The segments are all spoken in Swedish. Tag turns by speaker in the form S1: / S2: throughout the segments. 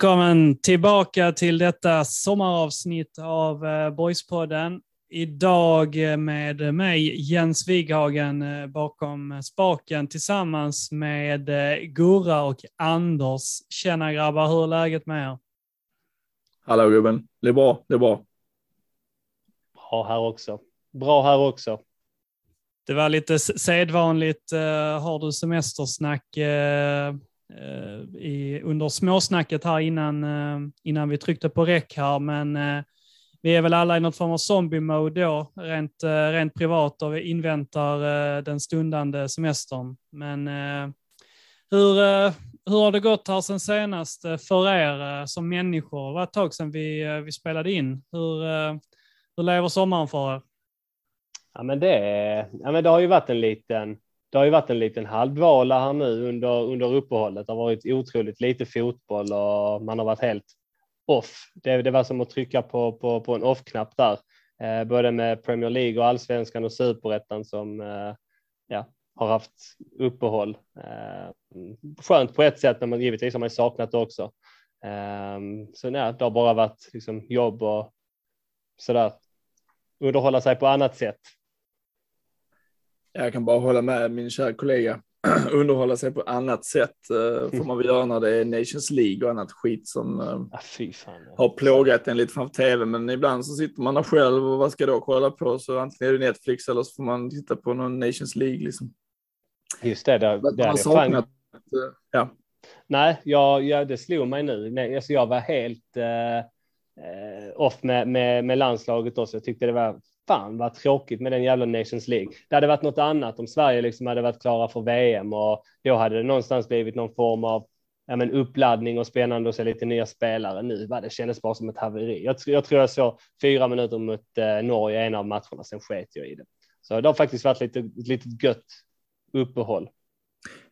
S1: Välkommen tillbaka till detta sommaravsnitt av eh, Boyspodden. Idag eh, med mig Jens Wighagen eh, bakom spaken tillsammans med Gurra och Anders. Tjena grabbar, hur är läget med er?
S2: Hallå gubben, det är bra, det är bra.
S3: Bra här också. Bra här också.
S1: Det var lite sedvanligt, har du semestersnack Eh, i, under småsnacket här innan, eh, innan vi tryckte på räck här, men eh, vi är väl alla i något form av zombie-mode då, rent, eh, rent privat och vi inväntar eh, den stundande semestern. Men eh, hur, eh, hur har det gått här sen senast eh, för er eh, som människor? Det var ett tag sedan vi, eh, vi spelade in. Hur, eh, hur lever sommaren för er?
S3: Ja, men det, ja, men det har ju varit en liten, det har ju varit en liten halvvala här nu under, under uppehållet. Det har varit otroligt lite fotboll och man har varit helt off. Det, det var som att trycka på, på, på en off-knapp där, eh, både med Premier League och allsvenskan och superettan som eh, ja, har haft uppehåll. Eh, skönt på ett sätt, men man, givetvis har man saknat det också. Eh, så nej, det har bara varit liksom, jobb och sådär underhålla sig på annat sätt.
S2: Jag kan bara hålla med min kära kollega. Underhålla sig på annat sätt eh, får man väl göra när det är Nations League och annat skit som
S3: Ah, fan.
S2: har plågat en lite framför tv. Men ibland så sitter man där själv och vad ska då kolla på? Så antingen är det Netflix eller så får man titta på någon Nations League liksom.
S3: Just det, det,
S2: Man
S3: hade jag fan,
S2: saknat, eh, ja.
S3: Nej, jag, jag, det slog mig nu. Nej, alltså jag var helt eh, off med, med, med landslaget också. Jag tyckte det var fan vad tråkigt med den jävla Nations League. Det hade varit något annat om Sverige liksom hade varit klara för VM och då hade det någonstans blivit någon form av ja, men uppladdning och spännande att se lite nya spelare. Nu var det kändes bara som ett haveri. Jag, jag tror jag såg fyra minuter mot eh, Norge i en av matcherna, sen sket jag i det. Så det har faktiskt varit lite, lite gött uppehåll.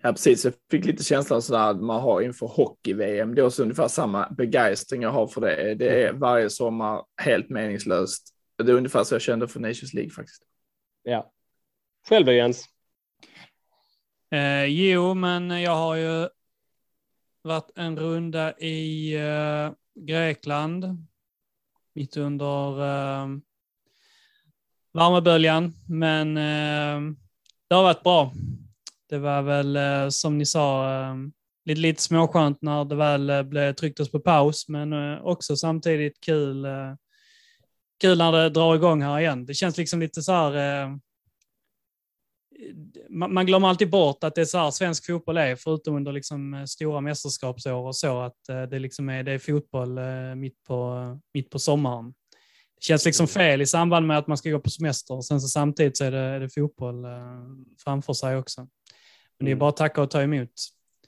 S2: ja, precis. Jag fick lite känslan sådär att man har inför hockey-VM. Det är också ungefär samma begeistring jag har för det. Det är varje sommar helt meningslöst. Det är ungefär så jag kände för Nations League faktiskt.
S3: Ja. Själv då Jens?
S1: Eh, jo, men jag har ju varit en runda i eh, Grekland mitt under eh, värmeböljan, men eh, det har varit bra. Det var väl eh, som ni sa eh, lite, lite småskönt när det väl eh, blev trycktes på paus, men eh, också samtidigt kul, eh, kul när det drar igång här igen. Det känns liksom lite så här eh, man, man glömmer alltid bort att det är så här svensk fotboll är, förutom under liksom eh, stora mästerskapsår och så, att eh, det, liksom är, det är fotboll eh, mitt, på, mitt på sommaren. Det känns liksom fel i samband med att man ska gå på semester och sen så samtidigt så är det, är det fotboll eh, framför sig också. Men det är
S3: Mm.
S1: bara att tacka och ta emot.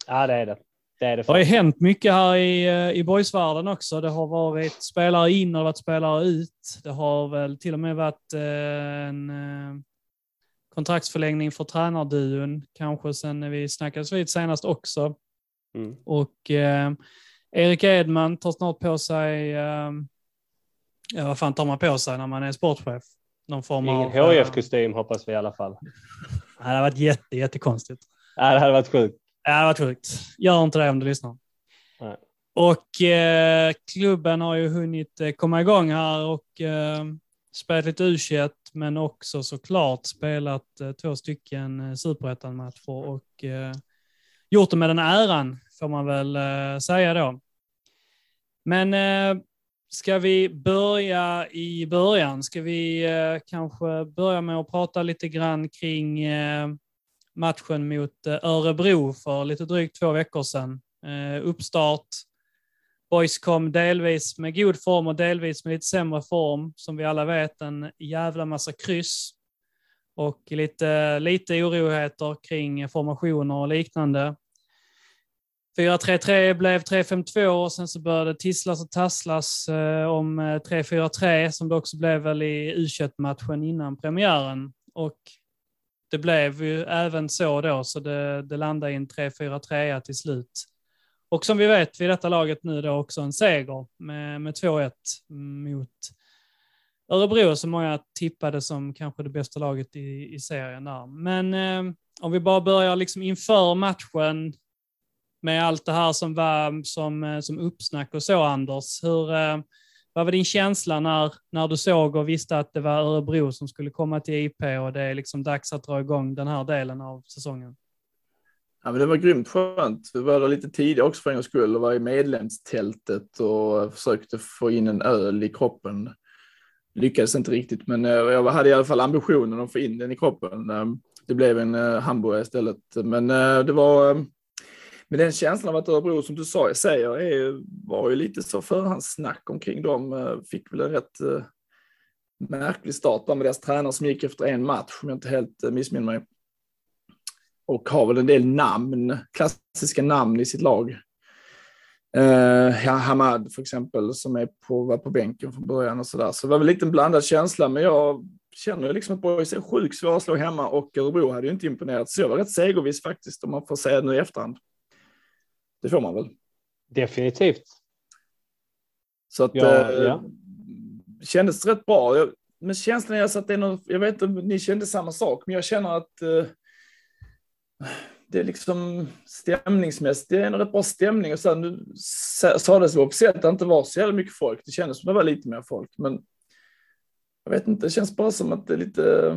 S3: Ja, det är det. Det är det.
S1: Det har ju hänt mycket här i, eh, i boysvärlden också. Det har varit spelare in och varit spelare ut. Det har väl till och med varit eh, en eh, kontraktsförlängning för tränarduon, kanske sen vi snackades vid senast också.
S3: Mm.
S1: Och eh, Erik Edman tar snart på sig, eh, ja vad fan tar man på sig när man är sportchef? Någon form
S3: Ingen
S1: av... eh,
S3: HIF-kostym hoppas vi i alla fall.
S1: Det hade varit jätte, jättekonstigt.
S3: Ja, det hade varit sjukt.
S1: Ja, det varit sjukt. Gör inte det om du lyssnar.
S3: Nej.
S1: Och eh, klubben har ju hunnit eh, komma igång här och eh, spelat lite u men också såklart spelat eh, två stycken eh, superettan-matcher och eh, gjort det med den äran, får man väl eh, säga då. Men ska vi börja i början? Ska vi kanske börja med att prata lite grann kring matchen mot eh, Örebro för lite drygt två veckor sedan. Eh, uppstart. Boys kom delvis med god form och delvis med lite sämre form. Som vi alla vet, en jävla massa kryss. Och lite, lite oroligheter kring formationer och liknande. 4-3-3 blev 3-5-2 och sen så började det tisslas och tasslas eh, om 3-4-3 som det också blev väl i u matchen innan premiären. Och det blev ju även så då, så det, det landade i en 3-4-3 till slut. Och som vi vet vid detta laget nu då också en seger med, med 2-1 mot Örebro som många tippade som kanske det bästa laget i, i serien där. Men eh, om vi bara börjar liksom inför matchen med allt det här som var som, eh, som uppsnack och så, Anders. Hur, eh, vad var din känsla när, när du såg och visste att det var Örebro som skulle komma till IP och det är liksom dags att dra igång den här delen av säsongen?
S2: Ja, men det var grymt skönt. Vi var där lite tidigare också för en gångs skull och var i medlemstältet och försökte få in en öl i kroppen. Lyckades inte riktigt, men eh, jag hade i alla fall ambitionen att få in den i kroppen. Eh, det blev en eh, hamburgare istället, men det var men den känslan av att Örebro, som du sa, säger, är, var ju lite så förhandssnack omkring dem. Eh, fick väl en rätt eh, märklig start med deras tränare som gick efter en match, om jag inte helt eh, missminner mig och har väl en del namn, klassiska namn i sitt lag. Uh, ja, Hamad för exempel som är på, var på bänken från början och sådär. Så det var väl lite en blandad känsla, men jag känner liksom att Boys är sjukt svåra att slå hemma och Örebro hade ju inte imponerat. Så jag var rätt segerviss faktiskt om man får säga det nu i efterhand. Det får man väl?
S3: Definitivt.
S2: Så att ja, uh, ja. kändes rätt bra. Jag, men känslan är alltså att det är något, jag vet inte om ni kände samma sak, men jag känner att uh, det är liksom stämningsmässigt, det är en rätt bra stämning och sen nu sades det officiellt att det inte var så jävla mycket folk. Det kändes som det var lite mer folk, men jag vet inte, det känns bara som att det är lite,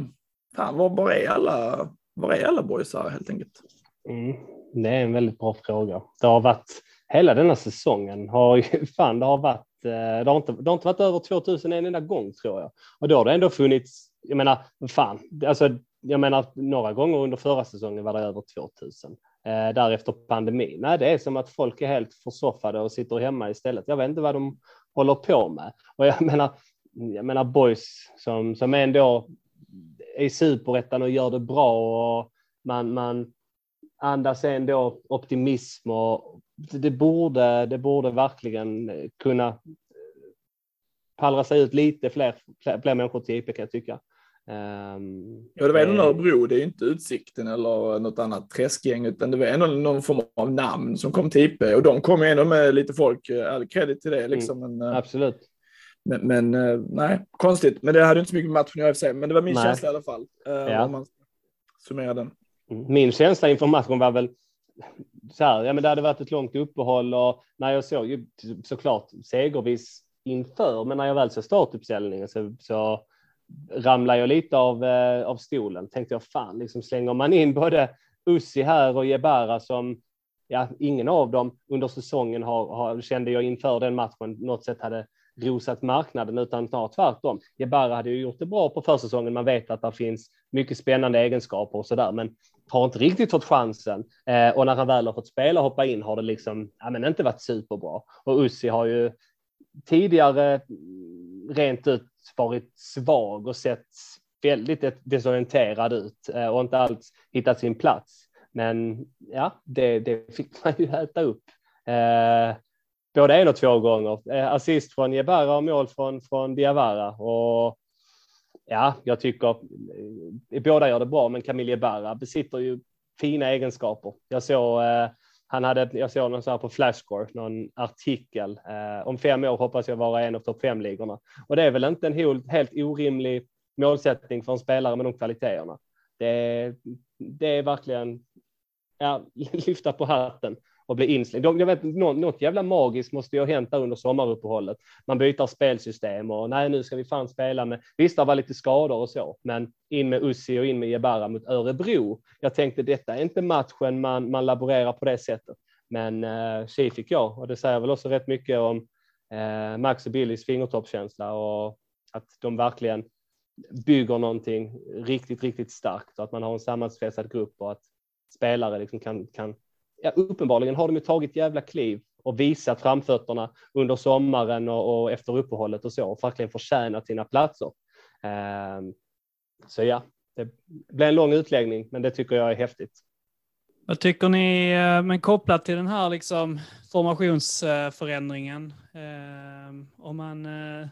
S2: fan var, var är alla, var är alla boysar helt enkelt?
S3: Mm, det är en väldigt bra fråga. Det har varit, hela denna säsongen har fan det har varit, eh, det har inte, det har inte varit över 2000 en enda gång tror jag. Och då har det ändå funnits, jag menar, fan, alltså jag menar några gånger under förra säsongen var det över 2000. Eh, därefter pandemin. Nej, det är som att folk är helt försoffade och sitter hemma istället. Jag vet inte vad de håller på med. Och jag menar, jag menar boys som, som ändå är i superettan och gör det bra och man, man andas ändå optimism och det borde, det borde verkligen kunna pallra sig ut lite fler, fler, fler människor till IP kan jag tycka.
S2: Um, ja, det var ändå Örebro, det är inte Utsikten eller något annat träskgäng, utan det var ändå någon form av namn som kom till IP och de kom ändå med lite folk, eh, all credit till det
S3: mm,
S2: liksom.
S3: Mm, men, absolut.
S2: Men, men, eh, nej, konstigt, men det hade inte så mycket med matchen att göra men det var min nej. känsla i alla fall. Ja. Om man summerar den.
S3: Min känsla inför matchen var väl så här, ja men det hade varit ett långt uppehåll och när jag såg ju såklart segervis inför, men när jag väl såg startuppställningen så, så ramlade jag lite av, eh, av stolen. Tänkte jag fan, liksom slänger man in både Ussi här och Jebara som ja, ingen av dem under säsongen har, har, kände jag inför den matchen något sätt hade rosat marknaden utan snarare tvärtom. Jebara hade ju gjort det bra på försäsongen. Man vet att det finns mycket spännande egenskaper och så där, men har inte riktigt fått chansen. Eh, och när han väl har fått spela och hoppa in har det liksom ja, men inte varit superbra. Och Ussi har ju tidigare mm, rent ut varit svag och sett väldigt desorienterad ut eh, och inte alls hittat sin plats. Men ja, det, det fick man ju äta upp. Eh, både en och två gånger. Eh, assist från Jebara och mål från, från Diawara. Och ja, jag tycker eh, båda gör det bra, men Camille Jebara besitter ju fina egenskaper. Jag såg eh, han hade, jag såg någon så här på flashcore någon artikel. Eh, om fem år hoppas jag vara en av topp fem-ligorna. Och det är väl inte en helt, helt orimlig målsättning för en spelare med de kvaliteterna. Det, det är verkligen ja, lyfta på hatten och bli inslängd. Jag vet, något, något jävla magiskt måste ju ha hänt där under sommaruppehållet. Man byter spelsystem och nej, nu ska vi fan spela med. Visst, det var lite skador och så, men in med Ussi och in med Jebara mot Örebro. Jag tänkte detta är inte matchen man, man laborerar på det sättet. Men eh, tji fick jag och det säger väl också rätt mycket om eh, Max och Billys fingertoppskänsla och att de verkligen bygger någonting riktigt, riktigt starkt och att man har en sammansvetsad grupp och att spelare liksom kan, kan ja, uppenbarligen har de ju tagit jävla kliv och visat framfötterna under sommaren och, och efter uppehållet och så och verkligen förtjänat sina platser. Um, så ja, det blir en lång utläggning, men det tycker jag är häftigt.
S1: Vad tycker ni, eh, men kopplat till den här liksom formationsförändringen, eh, om man eh,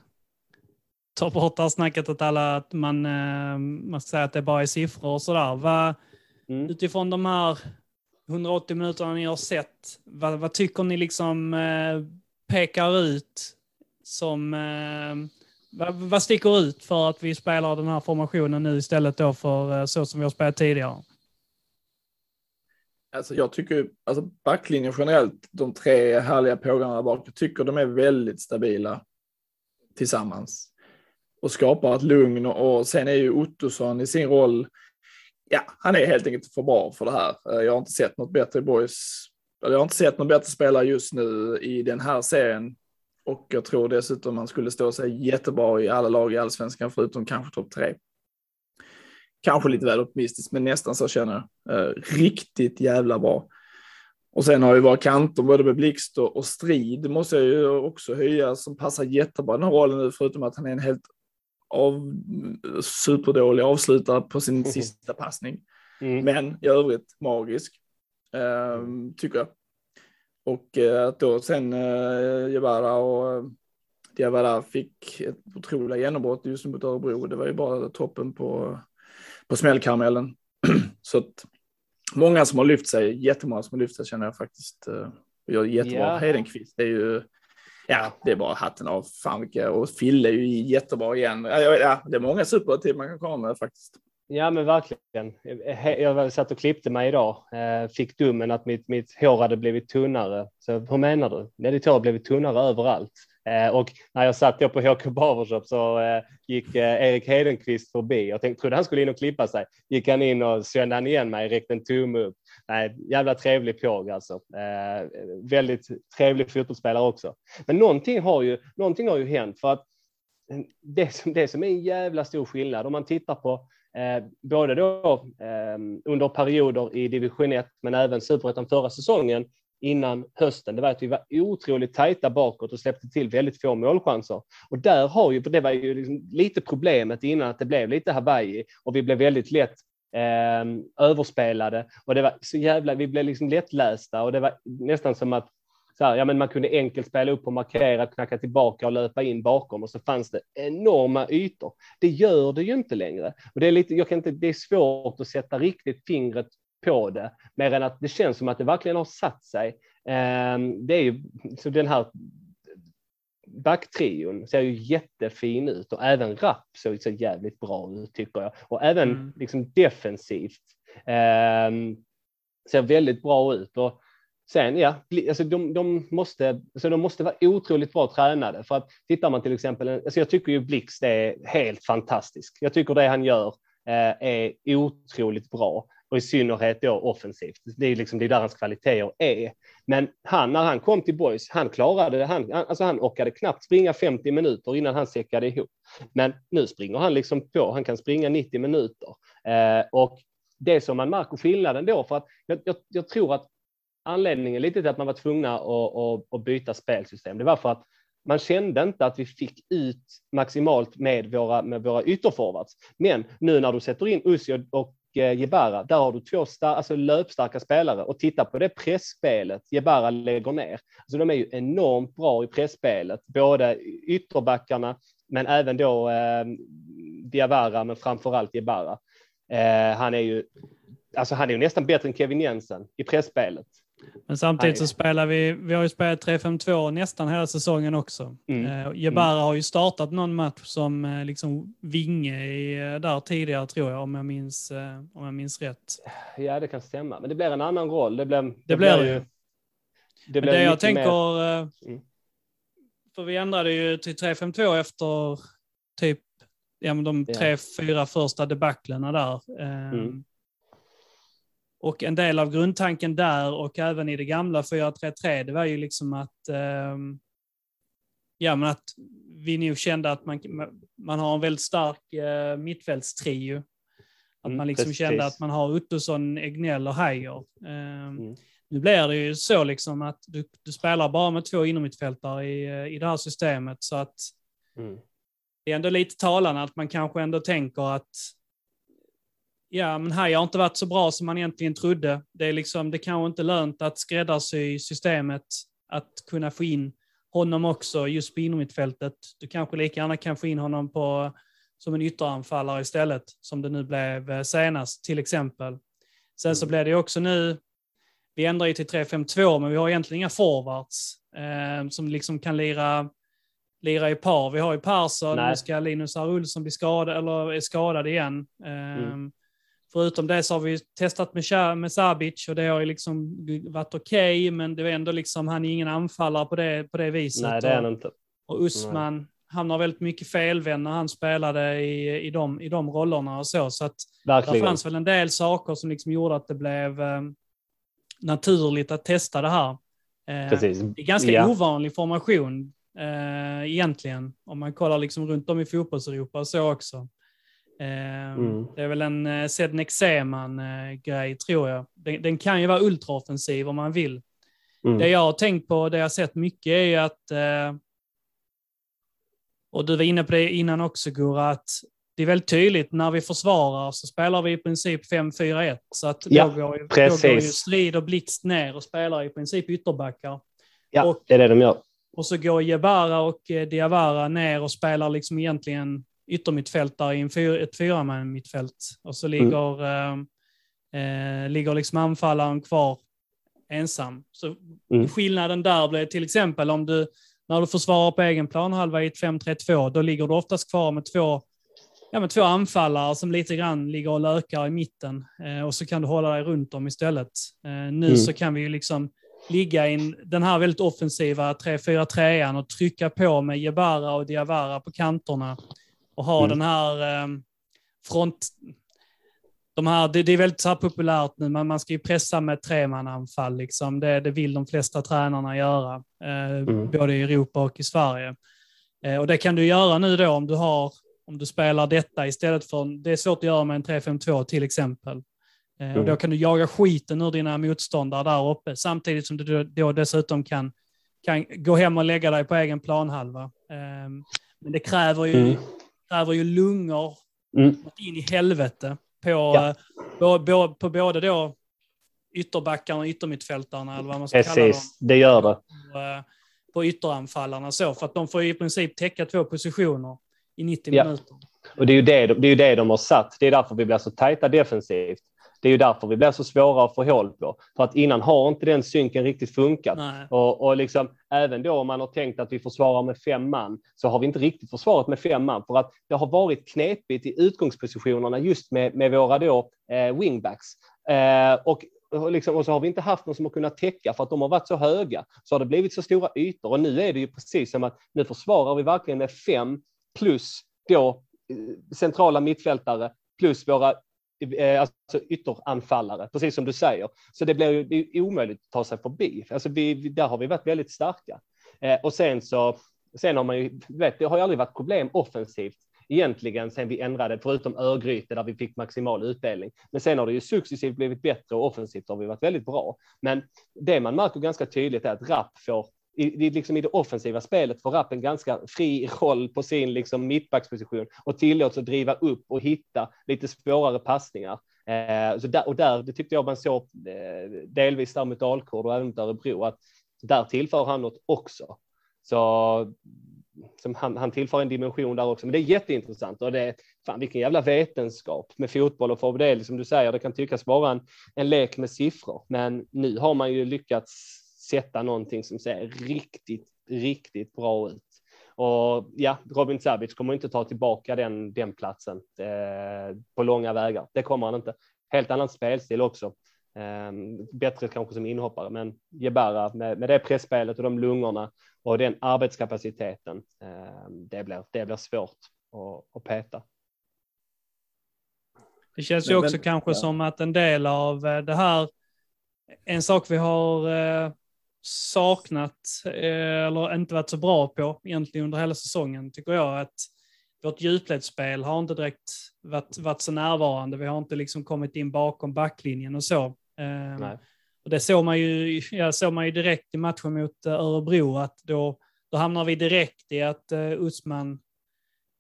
S1: tar bort det här snacket att alla, att man, eh, man säger att det bara är siffror och sådär. Vad, mm. Utifrån de här 180 minuterna ni har sett, vad, vad tycker ni liksom eh, pekar ut som, eh, vad, vad sticker ut för att vi spelar den här formationen nu istället då för eh, så som vi har spelat tidigare?
S2: Alltså jag tycker, alltså backlinjen generellt, de tre härliga pågarna där bak, jag tycker de är väldigt stabila tillsammans. Och skapar ett lugn och sen är ju Ottosson i sin roll, ja, han är helt enkelt för bra för det här. Eh, jag har inte sett något bättre boys, eller jag har inte sett någon bättre spelare just nu i den här serien. Och jag tror dessutom man skulle stå sig jättebra i alla lag i allsvenskan förutom kanske topp tre. Kanske lite väl optimistiskt, men nästan så känner jag. Eh, riktigt jävla bra. Och sen har ju våra kanter, både med Blixt och, och Strid, måste jag ju också höja, som passar jättebra den här rollen nu, förutom att han är en helt av, superdålig avslutare på sin
S3: Mhm.
S2: sista passning.
S3: Mm.
S2: Men i övrigt magisk, eh, tycker jag. Och eh, att då sen eh, Jebara och eh, Diawara fick ett otroliga genombrott just mot Örebro. Det var ju bara toppen på, på smällkaramellen. Så att många som har lyft sig, jättemånga som har lyft sig känner jag faktiskt eh, gör jättebra.
S3: Ja.
S2: Heidenqvist det är ju, ja, det är bara hatten av. Fan vilka, och Fille är ju jättebra igen. Ja, ja, det är många superlativ man kan komma med faktiskt.
S3: Ja, men verkligen. Jag satt och klippte mig idag. Eh, fick domen att mitt, mitt hår hade blivit tunnare. Så hur menar du? Nej, ditt hår har blivit tunnare överallt. Eh, och när jag satt på HK Barbershop så eh, gick Erik Hedenqvist förbi. Jag tänkte, trodde han skulle in och klippa sig. Gick han in och kände han igen mig, räckte en tumme upp. Nej, jävla trevlig påg alltså. Eh, väldigt trevlig fotbollsspelare också. Men någonting har ju, någonting har ju hänt för att det som, det som är en jävla stor skillnad om man tittar på eh, både då eh, under perioder i division 1 men även superettan förra säsongen innan hösten. Det var att vi var otroligt tajta bakåt och släppte till väldigt få målchanser. Och där har ju, det var ju liksom lite problemet innan att det blev lite Hawaii och vi blev väldigt lätt eh, överspelade och det var så jävla, vi blev liksom lättlästa och det var nästan som att så här, ja, men man kunde enkelt spela upp och markera, knacka tillbaka och löpa in bakom och så fanns det enorma ytor. Det gör det ju inte längre. Och det, är lite, jag kan inte, det är svårt att sätta riktigt fingret på det, mer än att det känns som att det verkligen har satt sig. Eh, det är ju, så den här backtrion ser ju jättefin ut och även Rapp såg så jävligt bra ut tycker jag. Och även
S1: Mm.
S3: liksom defensivt eh, ser väldigt bra ut. Och sen ja, alltså de, de, måste, alltså de måste vara otroligt bra tränade för att tittar man till exempel, alltså jag tycker ju Blixt är helt fantastisk. Jag tycker det han gör eh, är otroligt bra och i synnerhet då offensivt. Det är liksom det är där hans kvaliteter är. Men han, när han kom till Boys, han klarade det. Han, alltså han orkade knappt springa 50 minuter innan han säckade ihop. Men nu springer han liksom på. Han kan springa 90 minuter. Eh, och det som man märker skillnaden då, för att jag, jag, jag tror att anledningen lite till att man var tvungna att, att, att byta spelsystem, det var för att man kände inte att vi fick ut maximalt med våra, med våra ytterforwards. Men nu när du sätter in Ussi och- och eh, Jebara, där har du två star- alltså löpstarka spelare och titta på det pressspelet Jebara lägger ner. Alltså de är ju enormt bra i pressspelet, både ytterbackarna men även då eh, Diawara, men framförallt Jebara. Eh, han är ju Alltså han är ju nästan bättre än Kevin Jensen i pressspelet.
S1: Men samtidigt så spelar vi, vi har ju spelat 3-5-2 nästan hela säsongen också.
S3: Mm.
S1: Eh, Jebara har ju startat någon match som eh, liksom vinge i, eh, där tidigare tror jag, om jag minns, eh, om jag minns rätt.
S3: Ja, det kan stämma. Men det blir en annan roll. Det blir, det
S1: blir
S3: blir
S1: det.
S3: ju... Det blir
S1: det jag tänker,
S3: mer-
S1: eh,
S3: Mm.
S1: för vi ändrade ju till 3-5-2 efter typ ja, men de tre, fyra första debaclerna där. Eh,
S3: Mm.
S1: Och en del av grundtanken där och även i det gamla 4-3-3, det var ju liksom att, ehm, ja, men att vi nog kände att man, man har en väldigt stark eh, mittfältstrio. Att
S3: Mm,
S1: man liksom
S3: precis.
S1: kände att man har Ottosson, Egnell och Heijer. Ehm,
S3: Mm.
S1: Nu blir det ju så liksom att du, du spelar bara med två innermittfältare i, eh, i det här systemet. Så att
S3: Mm.
S1: det är ändå lite talande att man kanske ändå tänker att ja, men här har inte varit så bra som man egentligen trodde. Det är liksom, det kanske inte lönt att skräddarsy systemet, att kunna få in honom också just på innermittfältet. Du kanske lika gärna kan få in honom på, som en ytteranfallare istället, som det nu blev eh, senast till exempel. Sen så
S3: Mm.
S1: blev det också nu, vi ändrar ju till 3-5-2, men vi har egentligen inga forwards eh, som liksom kan lira lira i par. Vi har ju Persson, nu ska Linus R. Olsson bli skadad, eller är skadad igen. Ehm,
S3: Mm.
S1: Förutom det så har vi testat med, med Sabic och det har ju liksom varit okej, men det är ändå liksom, han är ingen anfallare på det, på det viset.
S3: Nej, det är han inte.
S1: och Usman hamnar väldigt mycket felvänd när han spelade i, i, de, i de rollerna och så. Så att det
S3: Verkligen.
S1: fanns väl en del saker som liksom gjorde att det blev eh, naturligt att testa det här. Eh,
S3: Precis.
S1: det är ganska
S3: Ja.
S1: ovanlig formation eh, egentligen, om man kollar liksom runt om i fotbolls-Europa och så också. Eh,
S3: Mm.
S1: Det är väl en eh, Sednek Seman-grej, tror jag. Den, den kan ju vara ultraoffensiv om man vill.
S3: Mm.
S1: Det jag har tänkt på, det jag har sett mycket är ju att, eh, och du var inne på det innan också Gurra, att det är väldigt tydligt när vi försvarar så spelar vi i princip 5-4-1. Så att
S3: Ja,
S1: då, går, ju- då
S3: precis.
S1: går ju Strid och Blixt ner och spelar i princip ytterbackar.
S3: Ja,
S1: och-
S3: det är det de gör.
S1: Och så går Jebara och eh, Diawara ner och spelar liksom egentligen yttermittfältare i en fyr, ett fyraman mittfält. Och så ligger, eh, eh, ligger liksom anfallaren kvar ensam. Så
S3: Mm.
S1: skillnaden där blir till exempel om du, när du försvarar på egen planhalva i ett 5-3-2, då ligger du oftast kvar med två, ja, med två anfallare som lite grann ligger och lökar i mitten. Eh, och så kan du hålla dig runt dem istället. Eh, nu
S3: Mm.
S1: så kan vi ju liksom ligga i den här väldigt offensiva 3-4-3an och trycka på med Jebara och Diawara på kanterna och ha
S3: Mm.
S1: den här eh, front... De här, det, det är väldigt så populärt nu, men man ska ju pressa med tremananfall. Liksom. Det, det vill de flesta tränarna göra, eh,
S3: Mm.
S1: både i Europa och i Sverige. Eh, och det kan du göra nu då om du, har, om du spelar detta istället för... Det är svårt att göra med en 3-5-2 till exempel. Eh, och
S3: Mm.
S1: då kan du jaga skiten ur dina motståndare där uppe, samtidigt som du då, dessutom kan, kan gå hem och lägga dig på egen planhalva. Eh, men det kräver ju,
S3: Mm.
S1: Kräver ju lungor
S3: Mm.
S1: in i helvete på,
S3: Ja.
S1: eh, på, på, på både då ytterbackarna och yttermittfältarna, eller vad man ska kalla dem,
S3: Precis, det gör det.
S1: och, eh, på ytteranfallarna så, för att de får i princip täcka två positioner i 90
S3: Ja.
S1: minuter.
S3: Och det är, ju det, de- det är ju det de har satt. Det är därför vi blir så tajta defensivt. Det är ju därför vi blir så svåra att få hål på. För att innan har inte den synken riktigt funkat.
S1: Nej.
S3: Och, och liksom, även då om man har tänkt att vi försvarar med fem man så har vi inte riktigt försvarat med fem man för att det har varit knepigt i utgångspositionerna just med, med våra då, eh, wingbacks. Eh, och, liksom, och så har vi inte haft någon som har kunnat täcka för att de har varit så höga. Så har det blivit så stora ytor och nu är det ju precis som att nu försvarar vi verkligen med fem plus då eh, centrala mittfältare plus våra Eh, alltså ytteranfallare, precis som du säger. Så det blir ju omöjligt att ta sig förbi. Alltså vi, där har vi varit väldigt starka. Eh, och sen så, sen har man ju, vet, det har ju aldrig varit problem offensivt egentligen sen vi ändrade, förutom Örgryte där vi fick maximal utdelning. Men sen har det ju successivt blivit bättre och offensivt har vi varit väldigt bra. Men det man märker ganska tydligt är att Rapp får i, i, liksom i det offensiva spelet får Rapp en ganska fri roll på sin liksom mittbacksposition och tillåts att driva upp och hitta lite svårare passningar. Eh, så där, och där, det tyckte jag man såg eh, delvis där mot Dalkurd och även mot Örebro, att där tillför han något också. Så som han, han tillför en dimension där också. Men det är jätteintressant och det är fan vilken jävla vetenskap med fotboll och för det, som liksom du säger, det kan tyckas vara en, en lek med siffror, men nu har man ju lyckats sätta någonting som ser riktigt, riktigt bra ut. Och ja, Robin Sabic kommer inte ta tillbaka den, den platsen eh, på långa vägar. Det kommer han inte. Helt annan spelstil också. Eh, bättre kanske som inhoppare, men Jebara med, med det pressspelet och de lungorna och den arbetskapaciteten. Eh, det, blir, det blir svårt att, att peta.
S1: Det känns ju också
S2: men-
S1: kanske
S2: ja.
S1: som att en del av eh, det här, en sak vi har eh, saknat eh, eller inte varit så bra på egentligen under hela säsongen tycker jag att vårt djupledsspel har inte direkt varit, varit så närvarande. Vi har inte liksom kommit in bakom backlinjen och så. Eh,
S3: Nej.
S1: och det såg man, ju, ja, såg man ju direkt i matchen mot eh, Örebro att då, då hamnar vi direkt i att uh, Usman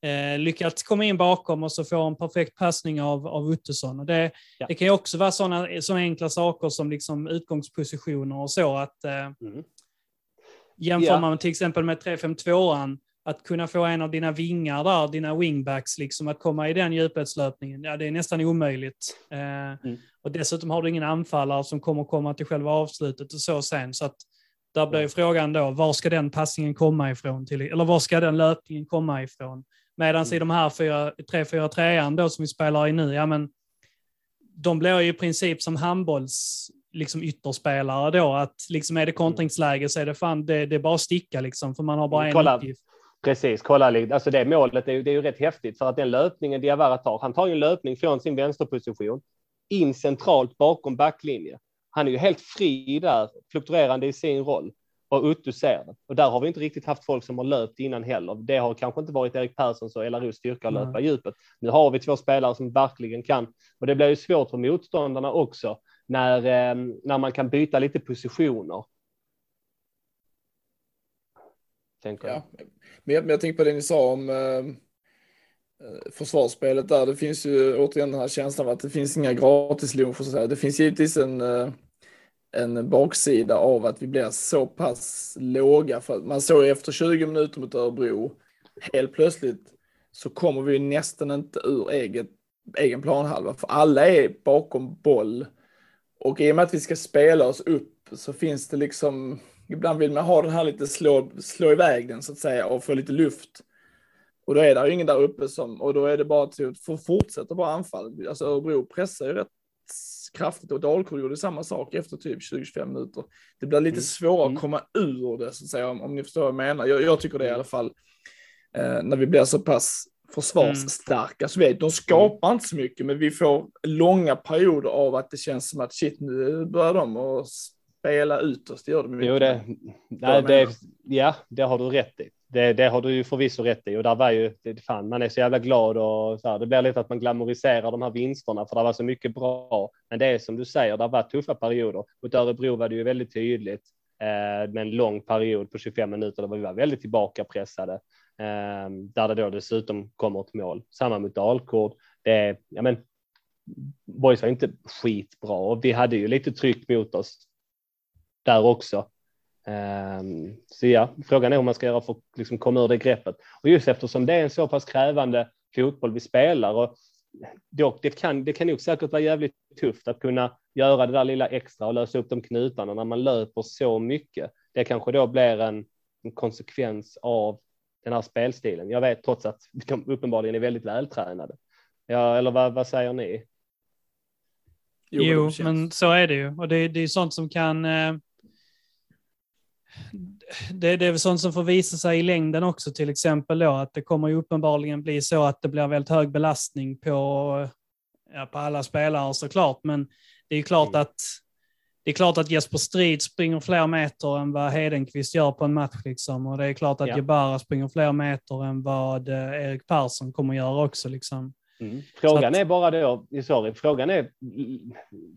S1: eh, lyckats komma in bakom och så får en perfekt passning av, av Ottosson. Och det,
S3: Ja.
S1: det kan ju också vara sådana såna enkla saker som liksom utgångspositioner och så. att eh,
S3: Mm.
S1: Jämför
S3: Ja.
S1: man till exempel med 3-5-2an, att kunna få en av dina vingar där, dina wingbacks, liksom att komma i den djupledslöpningen, ja det är nästan omöjligt. Eh,
S3: Mm.
S1: Och dessutom har du ingen anfallare som kommer komma till själva avslutet och så sen. Så att där blir frågan då, var ska den passningen komma ifrån? Till, eller var ska den löpningen komma ifrån? Medan
S3: Mm.
S1: i de här 3-4-3 då som vi spelar i nu, ja men de blir ju i princip som handbolls liksom ytterspelare då, att liksom är det kontringsläge så är det fan, det, det är bara att sticka liksom, för man har bara en
S3: Kolla.
S1: uppgift.
S3: Precis, kolla. Alltså det målet är ju, det är ju rätt häftigt för att den löpningen Diawara tar, han tar ju en löpning från sin vänsterposition in centralt bakom backlinje. Han är ju helt fri där, fluktuerande i sin roll och Uttu ser det. Och där har vi inte riktigt haft folk som har löpt innan heller. Det har kanske inte varit Erik Perssons och Elaros styrka att löpa
S1: Nej.
S3: djupet. Nu har vi två spelare som verkligen kan och det blir ju svårt för motståndarna också när, eh, när man kan byta lite positioner. Tänker jag.
S2: Ja. Men jag, men jag tänker på det ni sa om eh, eh, försvarsspelet där. Det finns ju återigen den här känslan av att det finns inga gratisluncher. Det finns givetvis en, eh, en baksida av att vi blir så pass låga. För att man såg efter 20 minuter mot Örebro, helt plötsligt så kommer vi nästan inte ur eget, egen planhalva. För alla är bakom boll. Och i och med att vi ska spela oss upp så finns det liksom, ibland vill man ha den här lite slå, slå iväg den så att säga och få lite luft. Och då är det ju ingen där uppe som, och då är det bara till att fortsätta bara anfall. Alltså Örebro pressar ju rätt kraftigt och Dalkurd gjorde samma sak efter typ 20-25 minuter. Det blir lite
S3: Mm.
S2: svårare
S3: Mm.
S2: att komma ur det så att säga, om, om ni förstår vad jag menar. Jag, jag tycker det i alla fall, eh, när vi blir så pass försvarsstarka. Så vet, de skapar inte så mycket, men vi får långa perioder av att det känns som att shit, nu börjar de att spela ut oss. Det gör de ju
S3: Jo, det, nej, det, ja, det har du rätt i. Det, det har du ju förvisso rätt i och där var ju, det, fan, man är så jävla glad och så här, det blir lite att man glamoriserar de här vinsterna för det var så mycket bra. Men det är som du säger, det var tuffa perioder. Mot Örebro var det ju väldigt tydligt eh, med en lång period på 25 minuter där vi var väldigt tillbakapressade. Eh, där det då dessutom kommer ett mål. Samma mot Dalkurd. Det är, ja men, Boys var inte skitbra och vi hade ju lite tryck mot oss där också. Um, så ja, frågan är hur man ska göra för att liksom komma ur det greppet. Och just eftersom det är en så pass krävande fotboll vi spelar och dock, det kan, det kan nog säkert vara jävligt tufft att kunna göra det där lilla extra och lösa upp de knutarna när man löper så mycket. Det kanske då blir en, en konsekvens av den här spelstilen. Jag vet trots att de uppenbarligen är väldigt vältränade. Ja, eller vad, vad säger ni?
S1: Jo,
S2: känns.
S1: men så är det ju. Och det, det är sånt som kan... Eh, det, det är väl sånt som får visa sig i längden också, till exempel då att det kommer ju uppenbarligen bli så att det blir väldigt hög belastning på, ja, på alla spelare såklart. Men det är klart
S3: Mm.
S1: att det är klart att Jesper Strid springer fler meter än vad Hedenqvist gör på en match. Liksom. Och det är klart att
S3: Ja.
S1: Jebara springer fler meter än vad eh, Erik Persson kommer göra också. Liksom.
S3: Mm. Frågan
S1: att-
S3: är bara då, sorry, frågan är,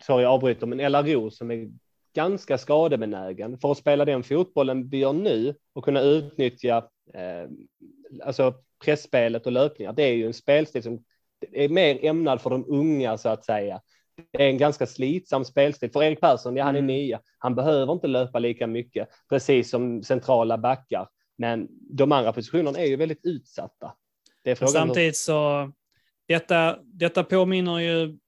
S3: sorry jag avbryter, men LRO som är ganska skadebenägen för att spela den fotbollen vi gör nu och kunna utnyttja eh, alltså pressspelet och löpningar. Det är ju en spelstil som är mer ämnad för de unga så att säga. Det är en ganska slitsam spelstil. För Erik Persson, ja han är
S1: Mm.
S3: nia, han behöver inte löpa lika mycket, precis som centrala backar. Men de andra positionerna är ju väldigt utsatta.
S1: Samtidigt så, detta, detta påminner ju,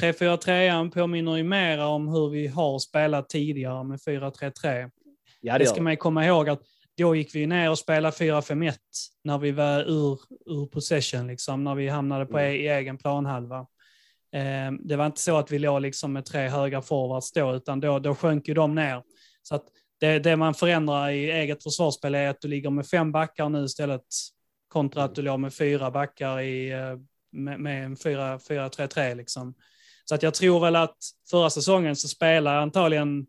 S1: 3-4-3 påminner ju mera om hur vi har spelat tidigare med 4-3-3.
S3: ja,
S1: Det
S3: det
S1: ska man ju komma ihåg att då gick vi ner och spelade 4-5-1 när vi var ur, ur possession, liksom, när vi hamnade på
S3: Mm.
S1: e- i egen planhalva. Eh, det var inte så att vi låg liksom med tre höga forwards då, utan då, då sjönk ju de ner. Så att det, det man förändrar i eget försvarsspel är att du ligger med fem backar nu istället kontra att du låg med fyra backar i, eh, med, med en 4-3-3 liksom. Så att jag tror väl att förra säsongen så spelade antagligen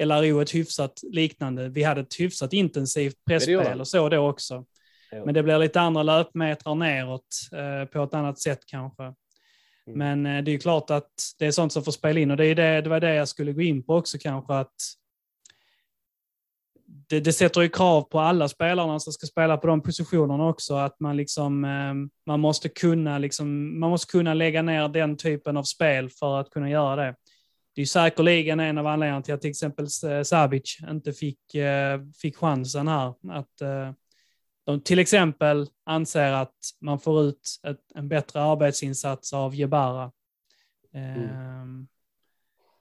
S1: LRO ett hyfsat liknande. Vi hade ett hyfsat intensivt pressspel
S3: han.
S1: och så då också. Men det blir lite andra löpmetrar neråt eh, på ett annat sätt kanske.
S3: Mm.
S1: Men eh, det är ju klart att det är sånt som får spela in och det, är det, det var det jag skulle gå in på också kanske att det, det sätter ju krav på alla spelarna som ska spela på de positionerna också att man liksom eh, man måste kunna liksom man måste kunna lägga ner den typen av spel för att kunna göra det. Det är säkerligen en av anledningarna till att till exempel eh, Sabic inte fick, eh, fick chansen här. Att eh, de till exempel anser att man får ut ett, en bättre arbetsinsats av Jebara.
S3: Mm.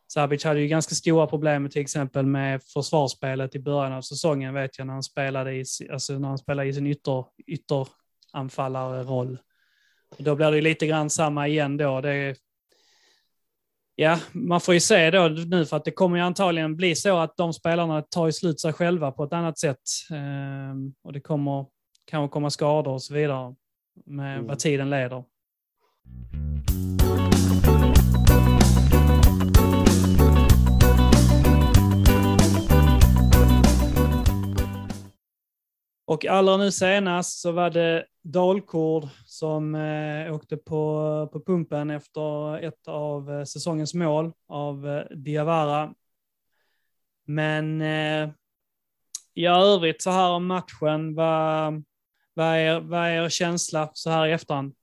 S1: Sabic hade ju ganska stora problem till exempel med försvarsspelet i början av säsongen vet jag när han spelade i, alltså när han spelade i sin ytter, ytteranfallarroll. Då blir det lite grann samma igen då. Det, ja, man får ju se då nu för att det kommer ju antagligen bli så att de spelarna tar ju slut sig själva på ett annat sätt. Ehm, och det kommer kanske komma skador och så vidare med mm. vad tiden leder. Och allra nu senast så var det Dalkurd som eh, åkte på, på pumpen efter ett av eh, säsongens mål av eh, Diawara. Men eh, i övrigt så här om matchen, vad, vad, är, vad är er känsla så här i efterhand?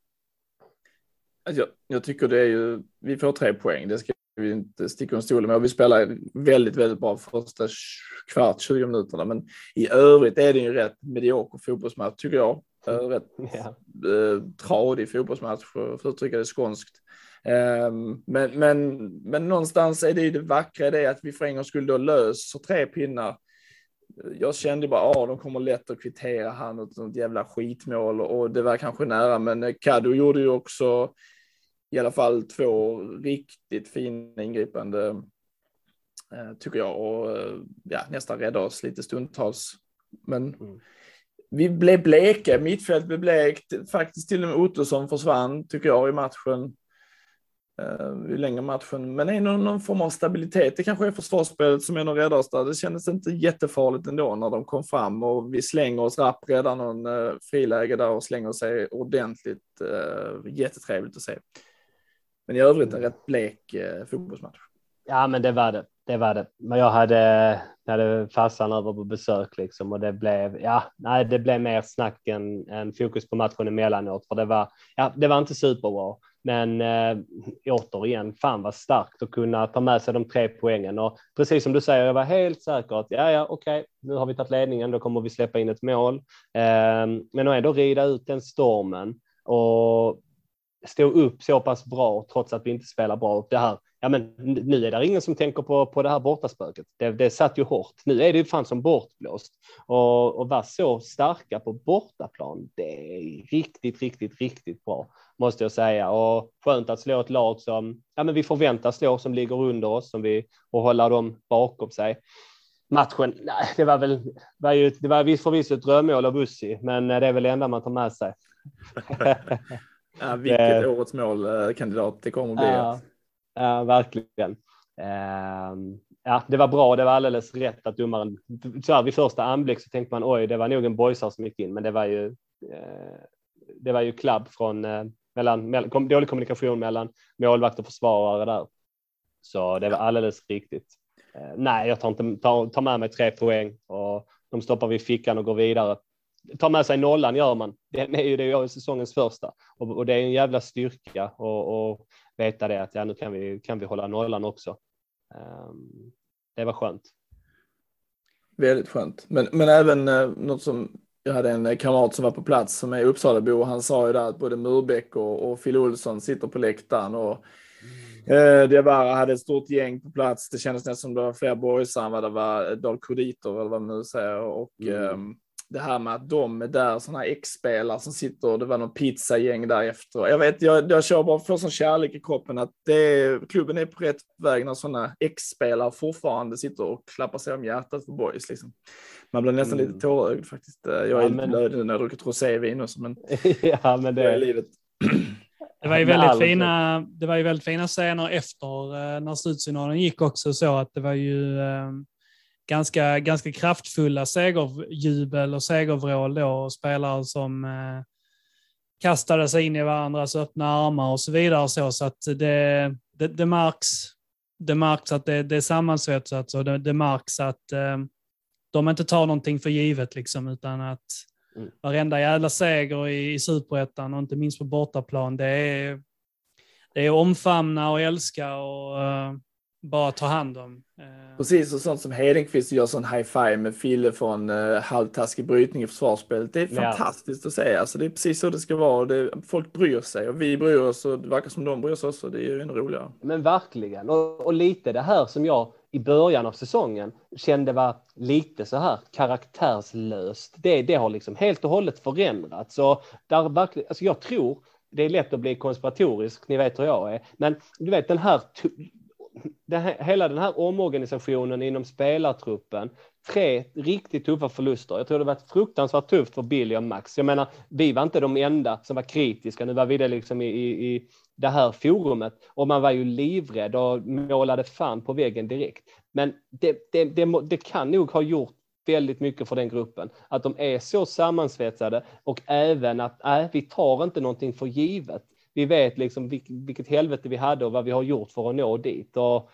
S2: Alltså, jag, jag tycker det är ju, vi får tre poäng, det ska vi inte sticka under stolen med. Vi spelar väldigt, väldigt bra första kvart, 20 minuterna, men i övrigt är det ju rätt medioker fotbollsmatch tycker jag. Rätt ja. eh, tradig fotbollsmatch för att uttrycka det skånskt. Um, men, men, men någonstans är det ju det vackra i det att vi för en gång skulle då löser tre pinnar. Jag kände bara att ah, de kommer lätt att kvittera han och ett jävla skitmål och det var kanske nära, men Kado gjorde ju också i alla fall två riktigt fina ingripande eh, tycker jag och eh, ja, nästan rädda oss lite stundtals. Men mm. vi blev bleka, mittfält blev blekt, faktiskt till och med Ottosson försvann tycker jag i matchen. Uh, i längre matchen, men är någon, form av stabilitet. Det kanske är försvarsspelet som är oss där. Det kändes inte jättefarligt ändå när de kom fram och vi slänger oss rapp redan någon uh, friläge där och slänger sig ordentligt. Uh, jättetrevligt att se. Men i övrigt en rätt blek eh, fotbollsmatch.
S3: Ja, men det var det. Det var det. Men jag hade, hade farsan över på besök liksom och det blev, ja, nej, det blev mer snack än, än fokus på matchen emellanåt. För det var, ja, det var inte superbra. Men eh, återigen, fan vad starkt att kunna ta med sig de tre poängen. Och precis som du säger, jag var helt säker att ja, ja, okej, okay, nu har vi tagit ledningen, då kommer vi släppa in ett mål. Eh, men att ändå rida ut den stormen och stå upp så pass bra trots att vi inte spelar bra. Det här, ja men nu är det ingen som tänker på, på det här bortaspöket. Det, det satt ju hårt. Nu är det ju fan som bortblåst och, och vara så starka på bortaplan. Det är riktigt, riktigt, riktigt bra måste jag säga och skönt att slå ett lag som ja, men vi förväntas slå som ligger under oss som vi och hålla dem bakom sig. Matchen, nej, det var väl, var ju, det var förvisso ett drömmål av Ussi, men eh, det är väl det enda man tar med sig.
S2: Ja, vilket det, årets målkandidat det kommer att bli.
S3: Ja, ja verkligen. Uh, ja, det var bra. Det var alldeles rätt att domaren. Så här, vid första anblick så tänkte man oj, det var nog en boysar som gick in, men det var ju. Uh, det var ju klabb från mellan, mellan dålig kommunikation mellan målvakt och försvarare där. Så det var alldeles riktigt. Nej, jag tar inte tar, tar med mig tre poäng och de stoppar vi i fickan och går vidare ta med sig nollan gör man. Den är ju det är säsongens första och, och, det är en jävla styrka och, och veta det att ja, nu kan vi, kan vi hålla nollan också. Um, det var skönt.
S2: Väldigt skönt. Men, men även eh, något som jag hade en kamrat som var på plats som är Uppsalabo och han sa ju där att både Murbeck och, och Phil Olsson sitter på läktaren och Eh, det var, hade ett stort gäng på plats. Det kändes nästan som det var fler boysar än vad det var dalkoditer eller vad man nu säger. Och, mm. eh, det här med att de är där, sådana här X-spelare som sitter och det var någon pizzagäng där efter. Jag vet, jag, jag kör bara för sån kärlek i kroppen att det, klubben är på rätt väg när sådana X-spelare fortfarande sitter och klappar sig om hjärtat för boys. Liksom. Man blir nästan mm. lite tårögd faktiskt. Jag är ja, lite blödig nu när jag druckit rosévin också, men,
S3: ja, men det
S2: är livet.
S1: Det var ju väldigt fina, det var ju väldigt fina scener efter eh, när slutsignalen gick också så att det var ju eh, ganska, ganska kraftfulla segerjubel och segervrål då. Spelare som eh, kastade sig in i varandras öppna armar och så vidare. Så, så att det, det, det märks det märks att det, det är sammansvetsat och det, det märks att eh, de inte tar någonting för givet liksom, utan att mm. varenda jävla seger i, i superettan och inte minst på bortaplan, det är, det är omfamna och älska och uh, bara ta hand om. Eh,
S2: Precis, och sånt som Hedenqvist gör sån high-five med Fille från uh, halvtaskig brytning i försvarsspelet. Det är
S3: Ja.
S2: fantastiskt att se. Alltså, det är precis så det ska vara. och Det, folk bryr sig och vi bryr oss och det verkar som de bryr sig också. Det är ju ännu roligare.
S3: Men verkligen. Och, och lite det här som jag i början av säsongen kände var lite så här karaktärslöst. Det, det har liksom helt och hållet förändrats. Så där verkligen, alltså jag tror, det är lätt att bli konspiratorisk, ni vet hur jag är, men du vet den här, det, hela den här omorganisationen inom spelartruppen, tre riktigt tuffa förluster. Jag tror det var fruktansvärt tufft för Billy och Max. Jag menar, vi var inte de enda som var kritiska. Nu var vi det liksom i, i, i det här forumet och man var ju livrädd och målade fan på väggen direkt. Men det, det, det, det kan nog ha gjort väldigt mycket för den gruppen. Att de är så sammansvetsade och även att nej, vi tar inte någonting för givet. Vi vet liksom vilket helvete vi hade och vad vi har gjort för att nå dit. Och,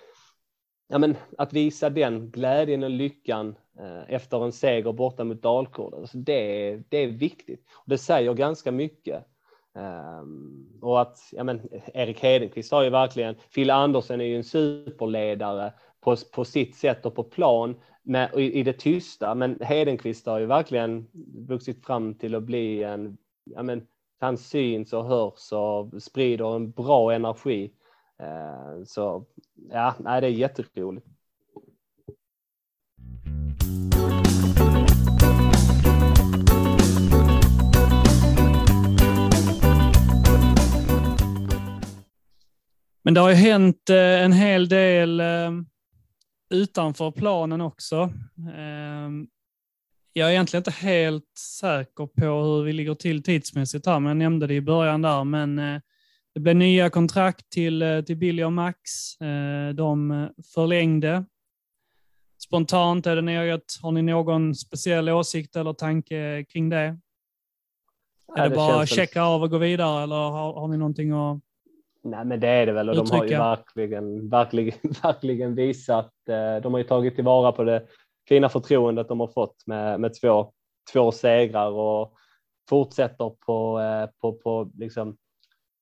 S3: ja, men, att visa den glädjen och lyckan eh, efter en seger borta mot Dalkurd, alltså det, är- det är viktigt. Och det säger ganska mycket. Um, och att ja, men, Erik Hedenqvist har ju verkligen, Phil Andersen är ju en superledare på, på sitt sätt och på plan med, i, i det tysta, men Hedenqvist har ju verkligen vuxit fram till att bli en, ja, men, han syns och hörs och sprider en bra energi. Eh, så ja, nej, det är jätteroligt.
S1: Men det har ju hänt eh, en hel del eh, utanför planen också. Jag är egentligen inte helt säker på hur vi ligger till tidsmässigt här, men jag nämnde det i början där. Men eh, det blev nya kontrakt till, eh, till Billy och Max. Eh, de förlängde. Spontant är det något, har ni någon speciell åsikt eller tanke kring det?
S3: Ja,
S1: Är det,
S3: det
S1: bara
S3: väl-
S1: checka av och gå vidare eller har, har ni någonting att...
S3: Nej, men det är det väl och de har ju
S1: Uttrycka.
S3: verkligen, verkligen, verkligen visat. De har ju tagit tillvara på det fina förtroendet de har fått med, med två, två segrar och fortsätter på, eh, på, på liksom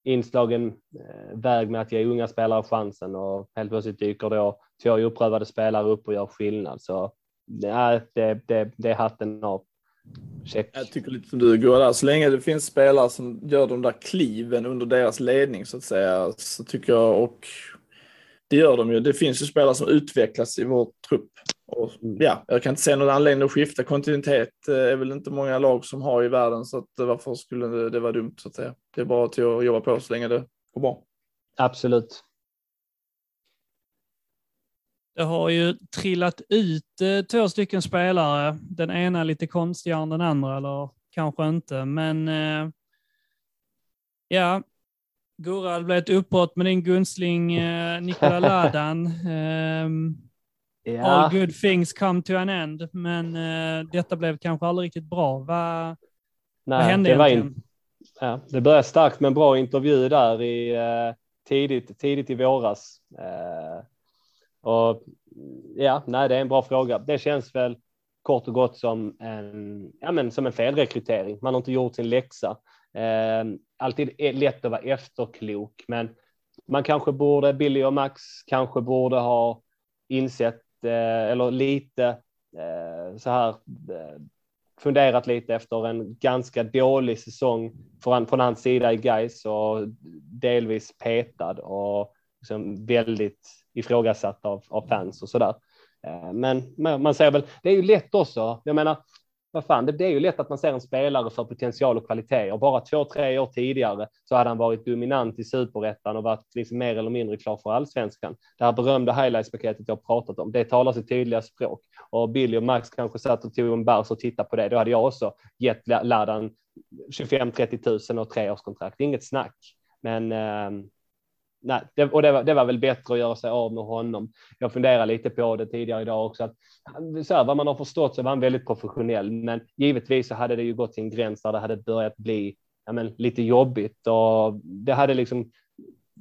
S3: inslagen eh, väg med att ge unga spelare chansen och helt plötsligt dyker då två oprövade spelare upp och gör skillnad. Så nej, det, det, det är hatten av. Check.
S2: Jag tycker lite som du går där. Så länge det finns spelare som gör de där kliven under deras ledning så att säga så tycker jag och det gör de ju. Det finns ju spelare som utvecklas i vår trupp. Och, ja, jag kan inte se någon anledning att skifta. Kontinuitet eh, är väl inte många lag som har i världen så att eh, varför skulle det, det vara dumt så att säga. Det är bara till att jobba på så länge det går bra.
S3: Absolut.
S1: Det har ju trillat ut eh, två stycken spelare. Den ena lite konstigare än den andra, eller kanske inte. Men eh, ja, Gurra, det blev ett uppbrott med din gunstling eh, Nikola Ladan.
S3: Ja.
S1: All good things come to an end, men eh, detta blev kanske aldrig riktigt bra. Vad, vad hände
S3: det
S1: egentligen?
S3: in, Ja, det började starkt med en bra intervju där i eh, tidigt, tidigt i våras. Eh, och ja, nej, det är en bra fråga. Det känns väl kort och gott som en, ja, men som en felrekrytering. Man har inte gjort sin läxa. Eh, alltid är lätt att vara efterklok, men man kanske borde, Billy och Max kanske borde ha insett lite eller lite eh, så här eh, funderat lite efter en ganska dålig säsong från, från hans sida i Gais och delvis petad och liksom väldigt ifrågasatt av, av fans och sådär. där. Men man, man ser väl, det är ju lätt också. Jag menar, vad fan, det, det är ju lätt att man ser en spelare för potential och kvalitet och bara två, tre år tidigare så hade han varit dominant i superettan och varit liksom mer eller mindre klar för allsvenskan. Det här berömda highlights-paketet jag pratat om, det talar sitt tydliga språk och Billy och Max kanske satt och tog en bärs och tittade på det. Då hade jag också gett Ladan 25-30 tusen och treårskontrakt. Inget snack, men eh, nej, det, och det var, det var väl bättre att göra sig av med honom. Jag funderar lite på det tidigare idag också. Att, så här, vad man har förstått så var han väldigt professionell, men givetvis så hade det ju gått till en gräns där det hade börjat bli ja, men, lite jobbigt och det hade liksom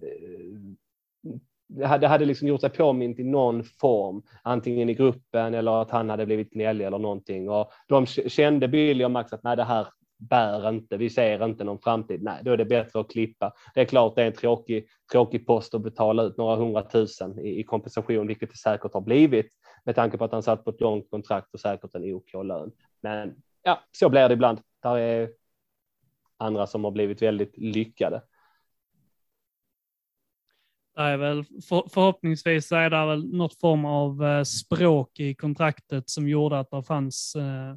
S3: eh, det hade, det hade liksom gjort sig påmint i någon form, antingen i gruppen eller att han hade blivit gnällig eller någonting. Och de kände Billy och Max att nej, det här, bär inte, vi ser inte någon framtid. Nej, då är det bättre att klippa. Det är klart det är en tråkig, tråkig post att betala ut några hundratusen i, i kompensation, vilket det säkert har blivit med tanke på att han satt på ett långt kontrakt och säkert en OK lön. Men ja, så blir det ibland. Där är andra som har blivit väldigt lyckade.
S1: Det är väl för, förhoppningsvis är det väl något form av eh, språk i kontraktet som gjorde att det fanns eh,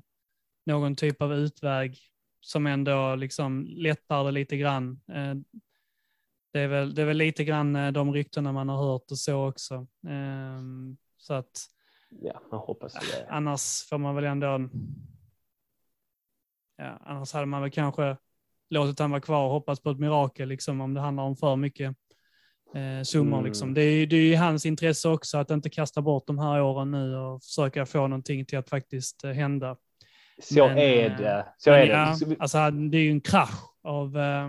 S1: någon typ av utväg som ändå liksom lättar det lite grann. Eh, det, är väl, det är väl lite grann eh, de ryktena man har hört och så också. Eh, så att
S3: Ja, man hoppas det.
S1: annars får man väl ändå... Ja, annars hade man väl kanske låtit han vara kvar och hoppats på ett mirakel liksom, om det handlar om för mycket eh, summor.
S3: Mm.
S1: Liksom. Det, är, det är i hans intresse också att inte kasta bort de här åren nu och försöka få någonting till att faktiskt eh, hända.
S3: Så
S1: Men,
S3: är
S1: eh,
S3: det. Så är
S1: ja,
S3: det.
S1: alltså, det är ju en krasch av eh,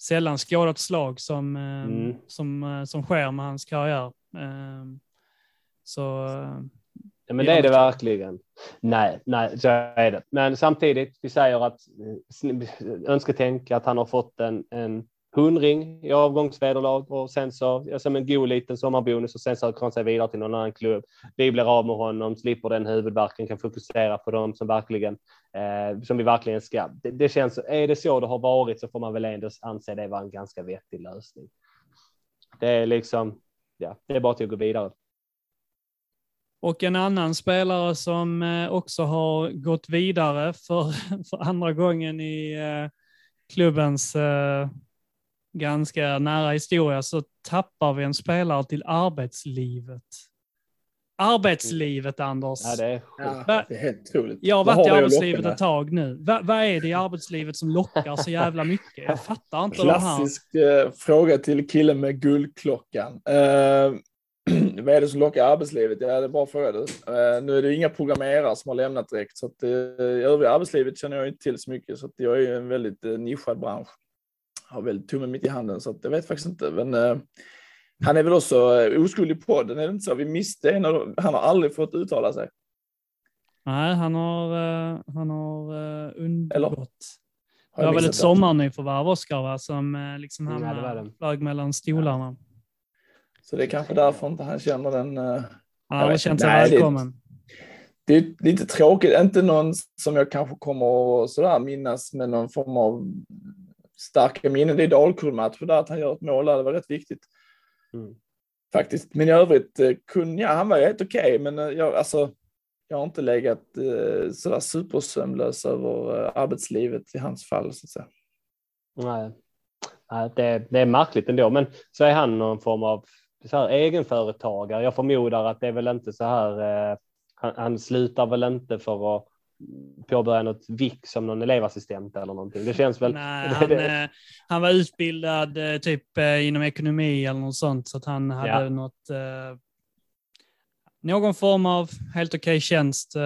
S1: sällan skådat slag som, eh,
S3: Mm.
S1: som, eh, som sker med hans karriär. Eh, så eh,
S3: Ja, men det är det verkligen. Nej, nej, så är det. Men samtidigt, vi säger att eh, önsketänk att han har fått en, en hundring i avgångsvederlag och sen så, ja, som en god liten sommarbonus och sen så söker han sig vidare till någon annan klubb. Vi blir av med honom, slipper den huvudvärken, kan fokusera på dem som verkligen, eh, som vi verkligen ska. Det, det känns, är det så det har varit så får man väl ändå anse det vara en ganska vettig lösning. Det är liksom, ja, det är bara till att gå vidare.
S1: Och en annan spelare som eh, också har gått vidare för, för andra gången i eh, klubbens eh, ganska nära historia så tappar vi en spelare till arbetslivet. Arbetslivet, Anders.
S3: Ja, det är
S2: Ja,
S1: Va-
S2: det är helt otroligt.
S1: Jag har
S2: Vad
S1: varit i arbetslivet ett tag nu. Va, vad är det i arbetslivet som lockar så jävla mycket? Jag fattar inte de här.
S2: Klassisk eh, fråga till killen med guldklockan. Eh, vad är det som lockar arbetslivet? Ja, det är en bra fråga. Du. Eh, nu är det inga programmerare som har lämnat direkt, så att, i övriga arbetslivet känner jag inte till så mycket, så att jag är ju en väldigt eh, nischad bransch. Har väldigt tummen mitt i handen, så att jag vet faktiskt inte. Men eh, han är väl också eh, oskuld i podden, är det inte så? Vi miste en av Han har aldrig fått uttala sig.
S1: Nej, han har, eh, han har uh, undgått.
S2: Har
S1: Det var väl ett sommarnyförvärv, Oskar, va? som eh, liksom
S3: Ja, det var
S1: hamnade
S3: det.
S1: flög mellan stolarna.
S2: Så det är kanske därför inte han känner den. eh,
S1: Han har känt sig
S2: Nej, det-
S1: välkommen.
S2: det är lite tråkigt, inte någon som jag kanske kommer att sådär minnas med någon form av starka minnen. Det är Dalkurd-matchen där att han gör ett mål där, det var rätt viktigt
S3: Mm.
S2: faktiskt. Men i övrigt, eh, kunde, ja, han var helt okej, men eh, jag, alltså, jag har inte legat eh, sådär supersömnlös över eh, arbetslivet i hans fall. Så att säga.
S3: Nej, Nej det, det är märkligt ändå, men så är han någon form av så här, egenföretagare. Jag förmodar att det är väl inte så här. Eh, han, han slutar väl inte för att påbörja något VIK som någon elevassistent eller någonting. Det känns väl.
S1: Nej, han, eh, han var utbildad eh, typ eh, inom ekonomi eller något sånt, så att han hade
S3: Ja.
S1: något, eh, någon form av helt okej tjänst, eh,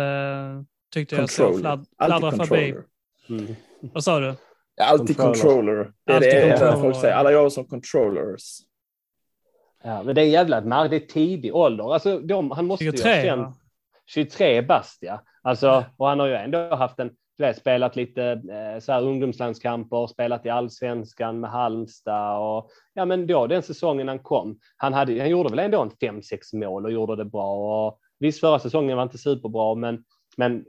S1: tyckte jag så
S2: Controller.
S1: fladd,
S2: Alltid
S1: fladdra förbi.
S3: Mm.
S1: Vad sa du?
S2: Alltid
S3: Controller.
S2: controller. Det är
S1: Alltid
S2: det
S1: controller.
S2: controller. folk säger. Alla jobbar som controllers.
S3: Ja, men det är jävla märkligt. Det är tidig ålder. Alltså, de, han måste ju ha
S1: 23,
S3: känt? 23 bast, ja. Alltså, och han har ju ändå haft en, du vet, spelat lite eh, så här ungdomslandskamper, spelat i allsvenskan med Halmstad och ja, men då den säsongen han kom, han, hade, han gjorde väl ändå en 5-6 mål och gjorde det bra. Och, visst, förra säsongen var inte superbra, men, men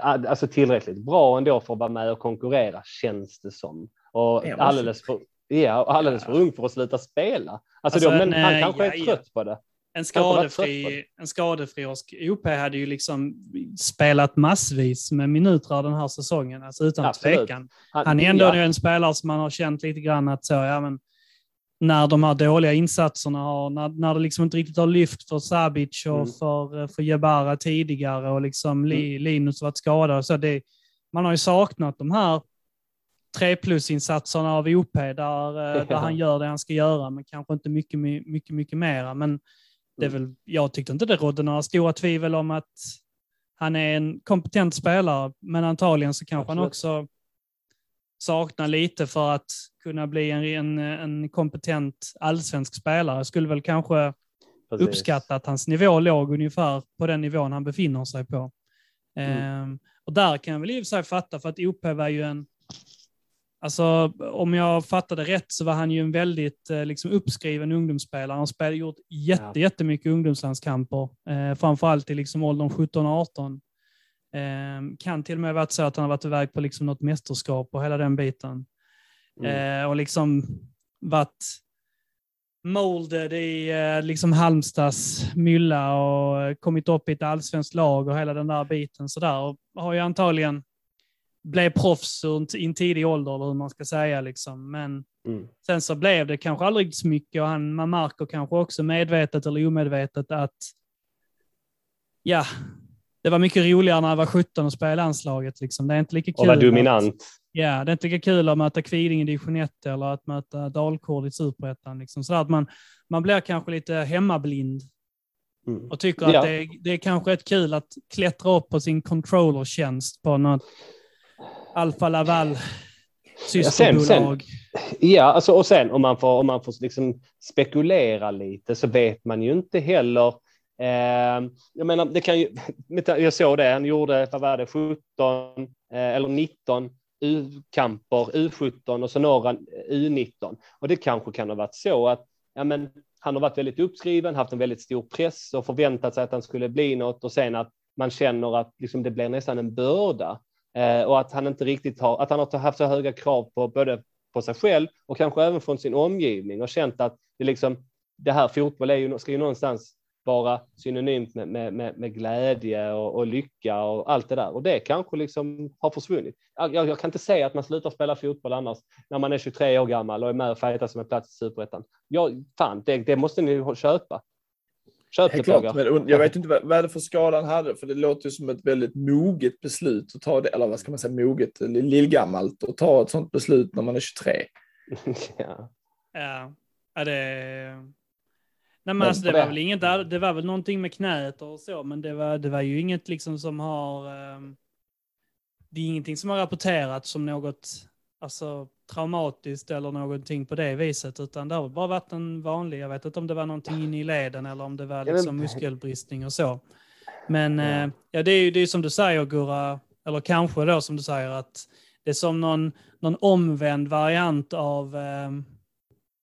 S3: alltså tillräckligt bra ändå för att vara med och konkurrera, känns det som. Och
S2: Ja,
S3: alldeles för, ja, alldeles för ung för att sluta spela. Alltså,
S1: Alltså,
S3: då, men
S1: en,
S3: han kanske
S1: ja,
S3: är
S1: ja.
S3: trött på det.
S1: En skadefri, en skadefri OP hade ju liksom spelat massvis med minuter den här säsongen, alltså utan
S3: Absolut.
S1: tvekan. Han är ändå
S3: ja.
S1: en spelare som man har känt lite grann att så, ja, men när de här dåliga insatserna har, när, när det liksom inte riktigt har lyft för Sabic och
S3: Mm.
S1: för, för Jebara tidigare och liksom Li, Linus varit skadad. Så det, man har ju saknat de här tre plus-insatserna av OP där, eh, där han gör det han ska göra, men kanske inte mycket, my- mycket, mycket mera. Men det är
S3: Mm.
S1: väl, jag tyckte inte det rådde några stora tvivel om att han är en kompetent spelare, men antagligen så kanske han
S3: Absolut.
S1: också saknar lite för att kunna bli en, en, en kompetent allsvensk spelare. Skulle väl kanske
S3: Precis.
S1: uppskatta att hans nivå låg ungefär på den nivån han befinner sig på.
S3: Mm.
S1: Ehm, Och där kan jag väl i och för sig fatta, för att OP var ju en... Alltså, om jag fattade rätt så var han ju en väldigt eh, liksom, uppskriven ungdomsspelare. Han har gjort jätte, ja. jättemycket ungdomslandskamper, eh, framförallt i liksom åldern 17-18. Eh, kan till och med varit så att han har varit iväg på liksom något mästerskap och hela den biten. Mm. Eh, och liksom varit molded i eh, liksom Halmstads mylla och kommit upp i ett allsvenskt lag och hela den där biten. Så där. Och har ju antagligen blev proffs i en tidig ålder, eller hur man ska säga. Liksom. Men mm. sen så blev det kanske aldrig så mycket och han, man märker kanske också medvetet eller omedvetet att ja, det var mycket roligare när jag var 17 och spelade i landslaget. Liksom. Det är inte lika kul.
S3: Och var dominant. Att,
S1: ja, det är inte lika kul att möta Kviding i division 1 eller att möta Dalkurd i superettan. Liksom. Så att man, man blir kanske lite hemmablind mm. och tycker ja. att det, det är kanske ett kul att klättra upp på sin controllertjänst på något Alfa Laval systerbolag.
S3: Ja, ja alltså, och sen om man får, om man får liksom spekulera lite så vet man ju inte heller Eh, jag menar, det kan ju, jag såg det, han gjorde, vad var det, 17 eh, eller 19 U-kamper, U17 och så några U19. Och det kanske kan ha varit så att ja, men, han har varit väldigt uppskriven, haft en väldigt stor press och förväntat sig att han skulle bli något och sen att man känner att liksom, det blir nästan en börda eh, Eh, och att han inte riktigt har, att han har haft så höga krav på både på sig själv och kanske även från sin omgivning och känt att det liksom det här fotboll är ju, ska ju någonstans vara synonymt med, med, med, med glädje och, och, lycka och allt det där. Och det kanske liksom har försvunnit. Jag, jag, kan inte säga att man slutar spela fotboll annars när man är 23 år gammal och är med och fightas om en plats i superettan. Ja, fan, det, det måste ni köpa.
S2: Köp det, klart, men jag vet inte vad, vad är det för skada han hade, för det låter ju som ett väldigt moget beslut att ta det, eller vad ska man säga, moget, lillgammalt att ta ett sånt beslut när man är 23.
S1: ja. Ja, det, Nej, men alltså, det, var väl inget, det var väl någonting med knät och så, men det var, det var ju inget liksom som har... Um, det är ingenting som har rapporterats som något alltså, traumatiskt eller någonting på det viset, utan det har bara varit en vanlig, jag vet inte om det var någonting inne i leden eller om det var liksom muskelbristning och så. Men ja, uh, ja det är ju det är som du säger Gurra, eller kanske då som du säger att det är som någon, någon omvänd variant av um,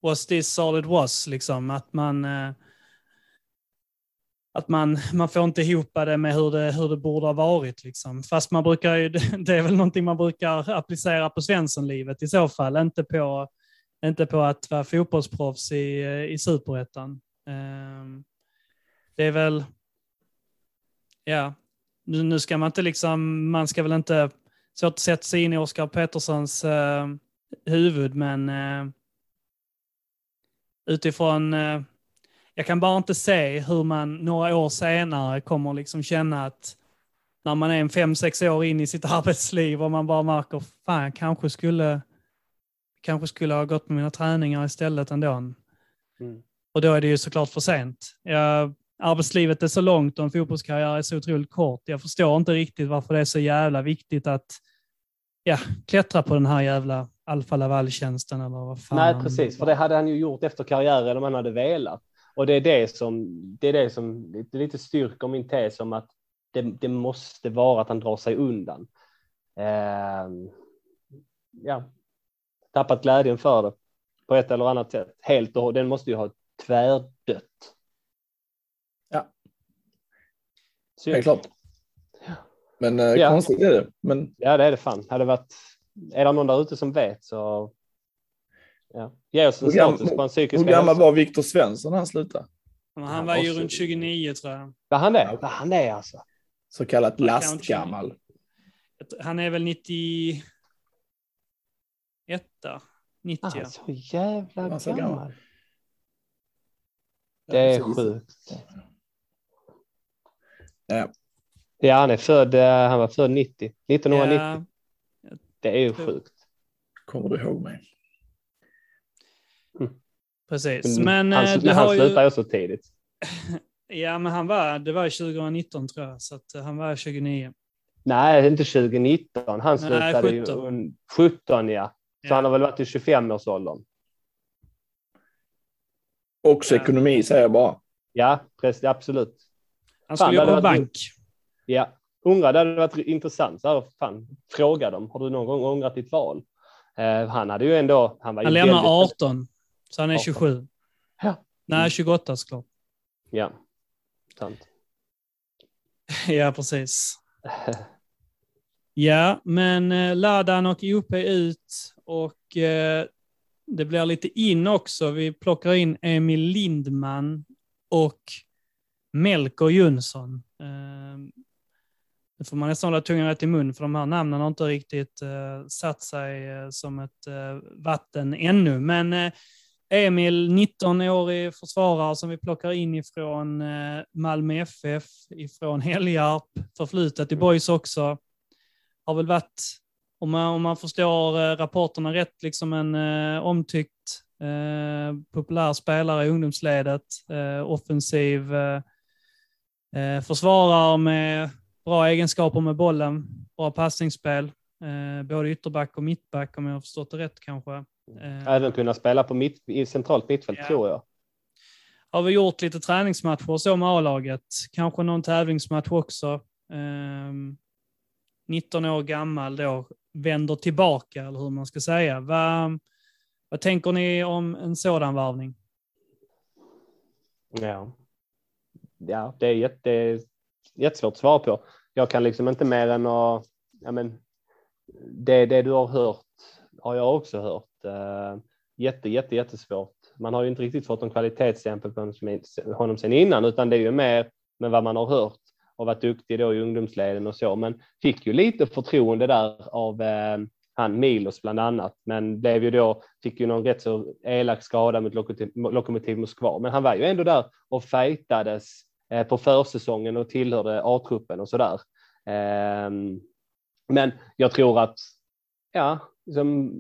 S1: was this all it was, liksom. Att man, eh, att man, man får inte ihop det med hur det, hur det borde ha varit. Liksom. Fast man brukar ju, det är väl någonting man brukar applicera på Svenssonlivet i så fall, inte på, inte på att vara fotbollsproffs i, i superettan. Ehm, det är väl, ja, nu, nu ska man inte liksom, man ska väl inte, svårt att sätta sig in i Oskar Petterssons eh, huvud, men eh, utifrån, eh, jag kan bara inte se hur man några år senare kommer liksom känna att när man är en fem, sex år in i sitt arbetsliv och man bara märker, fan jag kanske skulle, kanske skulle ha gått på mina träningar istället ändå. Mm. Och då är det ju såklart för sent. Jag, arbetslivet är så långt och en fotbollskarriär är så otroligt kort. Jag förstår inte riktigt varför det är så jävla viktigt att ja, klättra på den här jävla Alfa Laval-tjänsten eller vad fan.
S3: Nej, precis, för det hade han ju gjort efter karriären om han hade velat. Och det är det som, det är det som det lite styrker min tes om att det, det måste vara att han drar sig undan. Eh, ja, tappat glädjen för det på ett eller annat sätt. Helt och den måste ju ha tvärdött.
S2: Ja. Det är klart. Men eh, ja. konstigt är det. Men...
S3: Ja, det är det fan. Hade varit är det någon där ute som vet så ja. ge oss en status på en psykisk
S2: Hur gammal var Viktor Svensson när han slutade?
S1: Han var ju runt 29 tror jag.
S3: Var han det? Var han det alltså?
S2: Så kallat lastgammal.
S1: Han är väl 91. 90.
S3: Ah, så jävla gammal. gammal. Det är sjukt.
S2: Ja.
S3: Ja, han är född, eh, han var född 90, 1990. Ja. Det är ju sjukt.
S2: Kommer du ihåg mig?
S1: Precis, men,
S3: han,
S1: eh, du
S3: han slutade ju så tidigt.
S1: Ja, men han var, det var 2019 tror jag, så att eh, han var 29.
S3: Nej, inte 2019. Han slutade Nej, 17. ju 17, ja. Så ja. han har väl varit i 25-årsåldern.
S2: Också ja. ekonomi säger jag bara.
S3: Ja, precis, absolut.
S1: Han skulle jobba på bank.
S3: Ja, undrar, det hade varit intressant. Så här, fan, fråga dem, har du någon gång ångrat ditt val? Eh, han hade ju ändå... Han, var
S1: Han
S3: ju
S1: lämnar
S3: väldigt-
S1: 18, så han är
S3: 18.
S1: 27.
S3: Ja.
S1: Nej, 28 såklart.
S3: Ja, sant.
S1: Ja, precis. Ja, men eh, Ladan och OP ut och eh, det blir lite in också. Vi plockar in Emil Lindman och Melker Jönsson. Eh, nu får man nästan hålla tungan rätt i mun för de här namnen har inte riktigt eh, satt sig eh, som ett eh, vatten ännu. Men eh, Emil, 19-årig försvarare som vi plockar in ifrån eh, Malmö FF, ifrån Helgarp, förflutet i Boys också. Har väl varit, om man, om man förstår eh, rapporterna rätt, liksom en eh, omtyckt eh, populär spelare i ungdomsledet. Eh, offensiv eh, eh, försvarare med bra egenskaper med bollen, bra passningsspel. Eh, både ytterback och mittback om jag har förstått det rätt kanske. Eh,
S3: Även kunna spela på mitt, i centralt mittfält
S1: Ja.
S3: tror jag.
S1: har vi gjort lite träningsmatcher och så med A-laget. Kanske någon tävlingsmatch också. Ehm, 19 år gammal då, vänder tillbaka, eller hur man ska säga. Vad, vad tänker ni om en sådan varvning?
S3: Ja. Ja, det är jätte, jättesvårt att svara på. Jag kan liksom inte mer än att, ja men, det, det du har hört har jag också hört. Eh, jätte, jätte, jättesvårt. Man har ju inte riktigt fått någon kvalitetsstämpel på honom sen- honom sen innan, utan det är ju mer med vad man har hört och varit duktig då i ungdomsleden och så, men fick ju lite förtroende där av eh, han Milos bland annat, men blev ju då, fick ju någon rätt så elak skada mot Lokomotiv, Lokomotiv Moskva, men han var ju ändå där och fightades eh, på försäsongen och tillhörde A-truppen och sådär. Eh, men jag tror att, ja, liksom,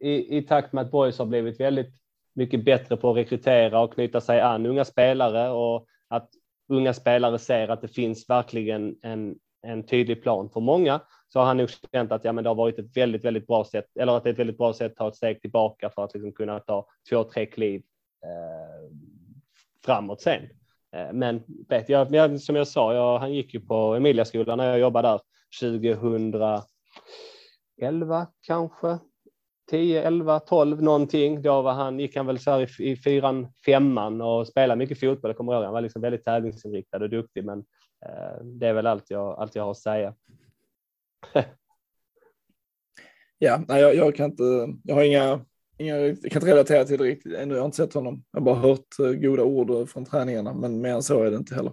S3: i, i takt med att Boys har blivit väldigt mycket bättre på att rekrytera och knyta sig an unga spelare och att unga spelare ser att det finns verkligen en, en tydlig plan för många så har han nog känt att ja, men det har varit ett väldigt, väldigt bra sätt eller att det är ett väldigt bra sätt att ta ett steg tillbaka för att liksom kunna ta två, tre kliv eh, framåt sen. Eh, men vet jag, jag, som jag sa, jag, han gick ju på Emiliaskolan när jag jobbade där 2011 kanske. 10, 11, 12 någonting. Då var han, gick han väl så här i, i fyran, femman och spelade mycket fotboll. Jag kommer ihåg, han var liksom väldigt tävlingsinriktad och duktig, men eh, det är väl allt jag, allt jag har att säga.
S2: Ja, nej, jag, jag kan inte, jag har inga, inga, jag kan inte relatera till det riktigt ännu. Jag har inte sett honom. Jag har bara hört eh, goda ord från träningarna, men mer än så är det inte heller.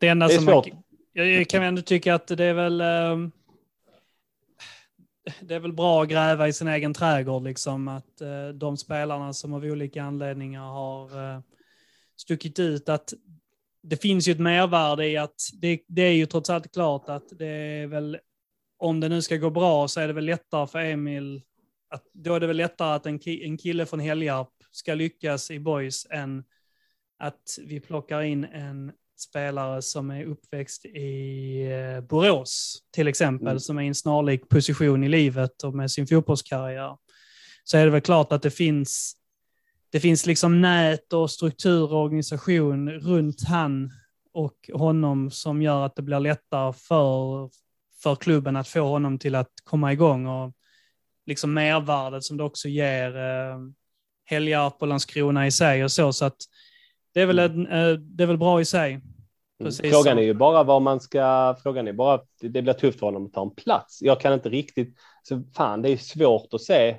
S1: Det enda
S3: Det är
S1: som man,
S3: svårt.
S1: jag, jag kan ändå tycka att det är väl ehm, det är väl bra att gräva i sin egen trädgård, liksom att eh, de spelarna som av olika anledningar har eh, stuckit ut, att det finns ju ett mervärde i att det, det är ju trots allt klart att det är väl, om det nu ska gå bra så är det väl lättare för Emil, att, då är det väl lättare att en, ki, en kille från Helgarp ska lyckas i boys än att vi plockar in en spelare som är uppväxt i eh, Borås, till exempel,
S3: Mm.
S1: som är i en snarlik position i livet och med sin fotbollskarriär, så är det väl klart att det finns, det finns liksom nät och struktur och organisation runt han och honom som gör att det blir lättare för, för klubben att få honom till att komma igång och liksom mervärdet som det också ger eh, Helgarp och Landskrona i sig och så, så att det är väl, en, eh, det är väl bra i sig. Precis
S3: Frågan
S1: så.
S3: är ju bara vad man ska, frågan är bara, det blir tufft för honom att ta en plats. Jag kan inte riktigt, så fan det är svårt att se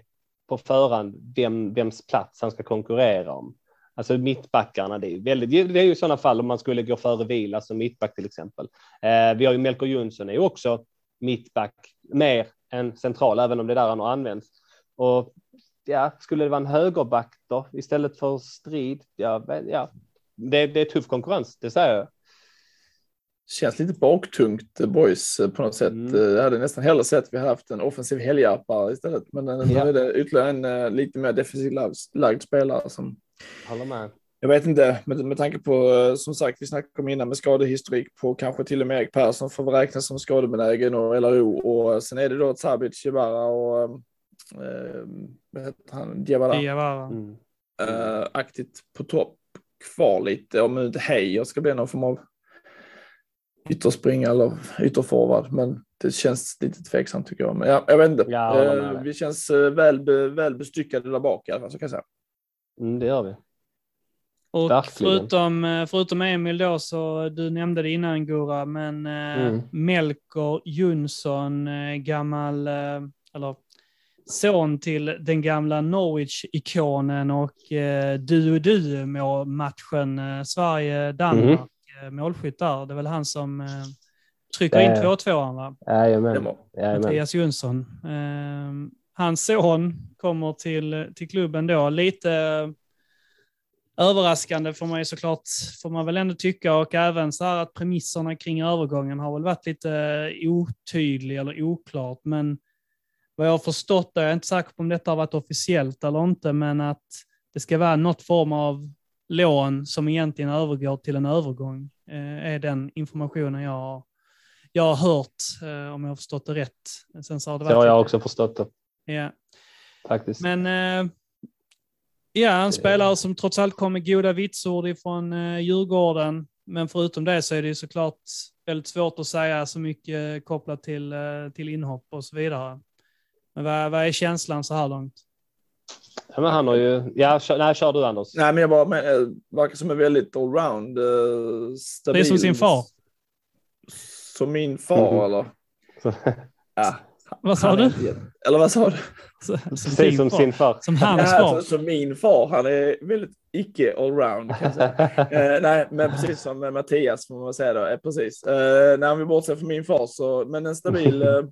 S3: på förhand vem, vems plats han ska konkurrera om. Alltså mittbackarna, det är, väldigt, det är ju sådana fall om man skulle gå före Vila som mittback till exempel. Eh, vi har ju Melker Jonsson är ju också mittback mer än central, även om det är där han har använts. Och ja, skulle det vara en högerback då istället för strid? Ja, ja. Det, det är tuff konkurrens, det säger jag.
S2: Känns lite baktungt eh, boys eh, på något sätt.
S3: Mm.
S2: Eh, Jag hade nästan hellre sett att vi hade haft en offensiv helhjärpare istället. Men nu
S3: Ja.
S2: är det ytterligare en lite mer defensivt lagd, spelare som
S3: Håller med.
S2: Jag vet inte, med, med tanke på, som sagt, vi snackade om innan med skadehistorik på kanske till och med Erik Persson får räknas som skadebenägen och LRO. Och sen är det då Tsabic, Jebara och eh, vad heter han, Diawara,
S1: Diawara.
S3: Mm.
S2: eh, aktivt på topp kvar lite. Om inte Heijer ska bli någon form av ytterspringa eller ytterforward. Men det känns lite tveksamt tycker jag. Men jag, jag vet inte.
S3: Ja, med
S2: eh, vi känns eh, väl, väl bestyckade där bak i alla fall, så kan jag säga.
S3: Mm, det gör vi.
S1: Och
S3: Verkligen.
S1: förutom, eh, förutom Emil då, så du nämnde det innan Gura, men eh,
S3: Mm.
S1: Melker Jonsson, eh, gammal, eh, eller son till den gamla Norwich-ikonen och eh, duo-duo-matchen eh, Sverige-Danmark, eh, målskytt där. Det är väl han som eh, trycker in
S3: Det-
S1: 2-2 va?
S3: Jajamän.
S1: Mattias Jonsson. Eh, hans son kommer till, till klubben då. Lite eh, överraskande får man ju såklart, får man väl ändå tycka. Och även så här att premisserna kring övergången har väl varit lite otydlig eller oklart. Men vad jag har förstått, jag är inte säker på om detta har varit officiellt eller inte, men att det ska vara något form av lån som egentligen övergår till en övergång. Eh, är den informationen jag jag har hört, eh, om jag har förstått det rätt. Sen så har det
S3: Så har jag också förstått det
S1: Ja.
S3: faktiskt.
S1: Men eh, ja, en spelare som trots allt kom med goda vitsord ifrån Djurgården. Men förutom det så är det såklart väldigt svårt att säga så mycket kopplat till, till inhopp och så vidare. Men vad, vad är känslan så här långt?
S3: Ja, men han har ju... Ja, kör, nej, kör du Anders.
S2: Nej, men jag bara, men, eh, verkar som en väldigt allround, eh, stabil.
S1: Det är som sin far.
S2: Som min far,
S3: Mhm.
S2: eller? Ja.
S1: Vad sa du?
S2: inte Eller vad sa du?
S1: Så-
S3: Precis
S1: din
S3: som
S1: far.
S3: sin far.
S1: Som hans
S2: Ja,
S1: far.
S2: alltså, som min far, han är väldigt icke allround. Kan jag säga. Eh, nej, men precis som med Mattias får man säga då. Eh, precis. Eh, när vi bortser från min far så, men en stabil, eh,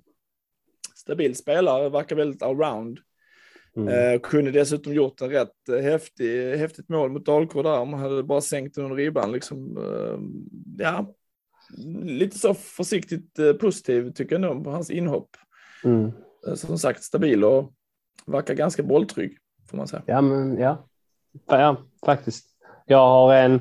S2: stabil spelare, verkar väldigt allround.
S3: Mm.
S2: Eh, kunde dessutom gjort en rätt eh, häftig, häftigt mål mot Dalkurd där. Man hade bara sänkt den under ribban liksom. Eh, ja, lite så försiktigt eh, positiv tycker jag nog på hans inhopp.
S3: Mm.
S2: Som sagt stabil och verkar ganska bolltrygg får man säga.
S3: Ja, men ja. ja, faktiskt. Jag har en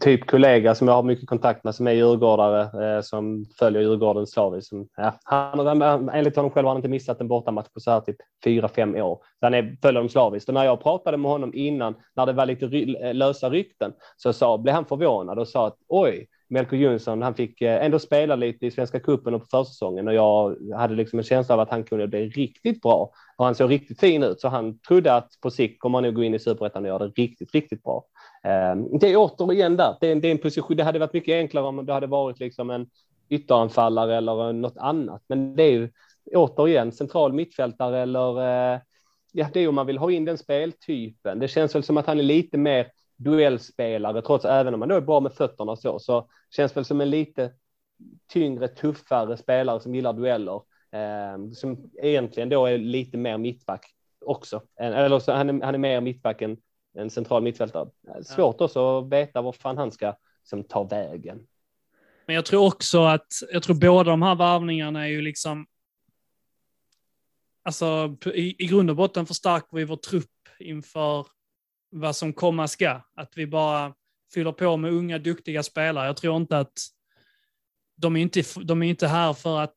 S3: typ kollega som jag har mycket kontakt med som är djurgårdare eh, som följer Djurgården slaviskt. Som, Ja, han, enligt honom själv har han inte missat en bortamatch på så här typ fyra, fem år. Så han är, följer dem slaviskt. Och när jag pratade med honom innan, när det var lite ry, eh, lösa rykten, så sa, blev han förvånad och sa att oj, Melker Jönsson, han fick eh, ändå spela lite i Svenska cupen och på försäsongen och jag hade liksom en känsla av att han kunde bli riktigt bra och han såg riktigt fin ut så han trodde att på sikt kommer han nog gå in i superettan och göra det riktigt, riktigt bra. Ehm, det är återigen där, det är, en, det är en position, det hade varit mycket enklare om det hade varit liksom en ytteranfallare eller något annat, men det är ju återigen central mittfältare eller eh, ja, det är om man vill ha in den speltypen. Det känns väl som att han är lite mer duellspelare, trots även om han då är bra med fötterna och så, så känns väl som en lite tyngre, tuffare spelare som gillar dueller, eh, som egentligen då är lite mer mittback också. Eller så han är, han är mer mittback än en central mittfältare. Svårt också att veta var fan han ska som ta vägen.
S1: Men jag tror också att, jag tror båda de här varvningarna är ju liksom, alltså i, i grund och botten förstärker vi vår trupp inför vad som komma ska. Att vi bara fyller på med unga duktiga spelare. Jag tror inte att de är inte, de är inte här för att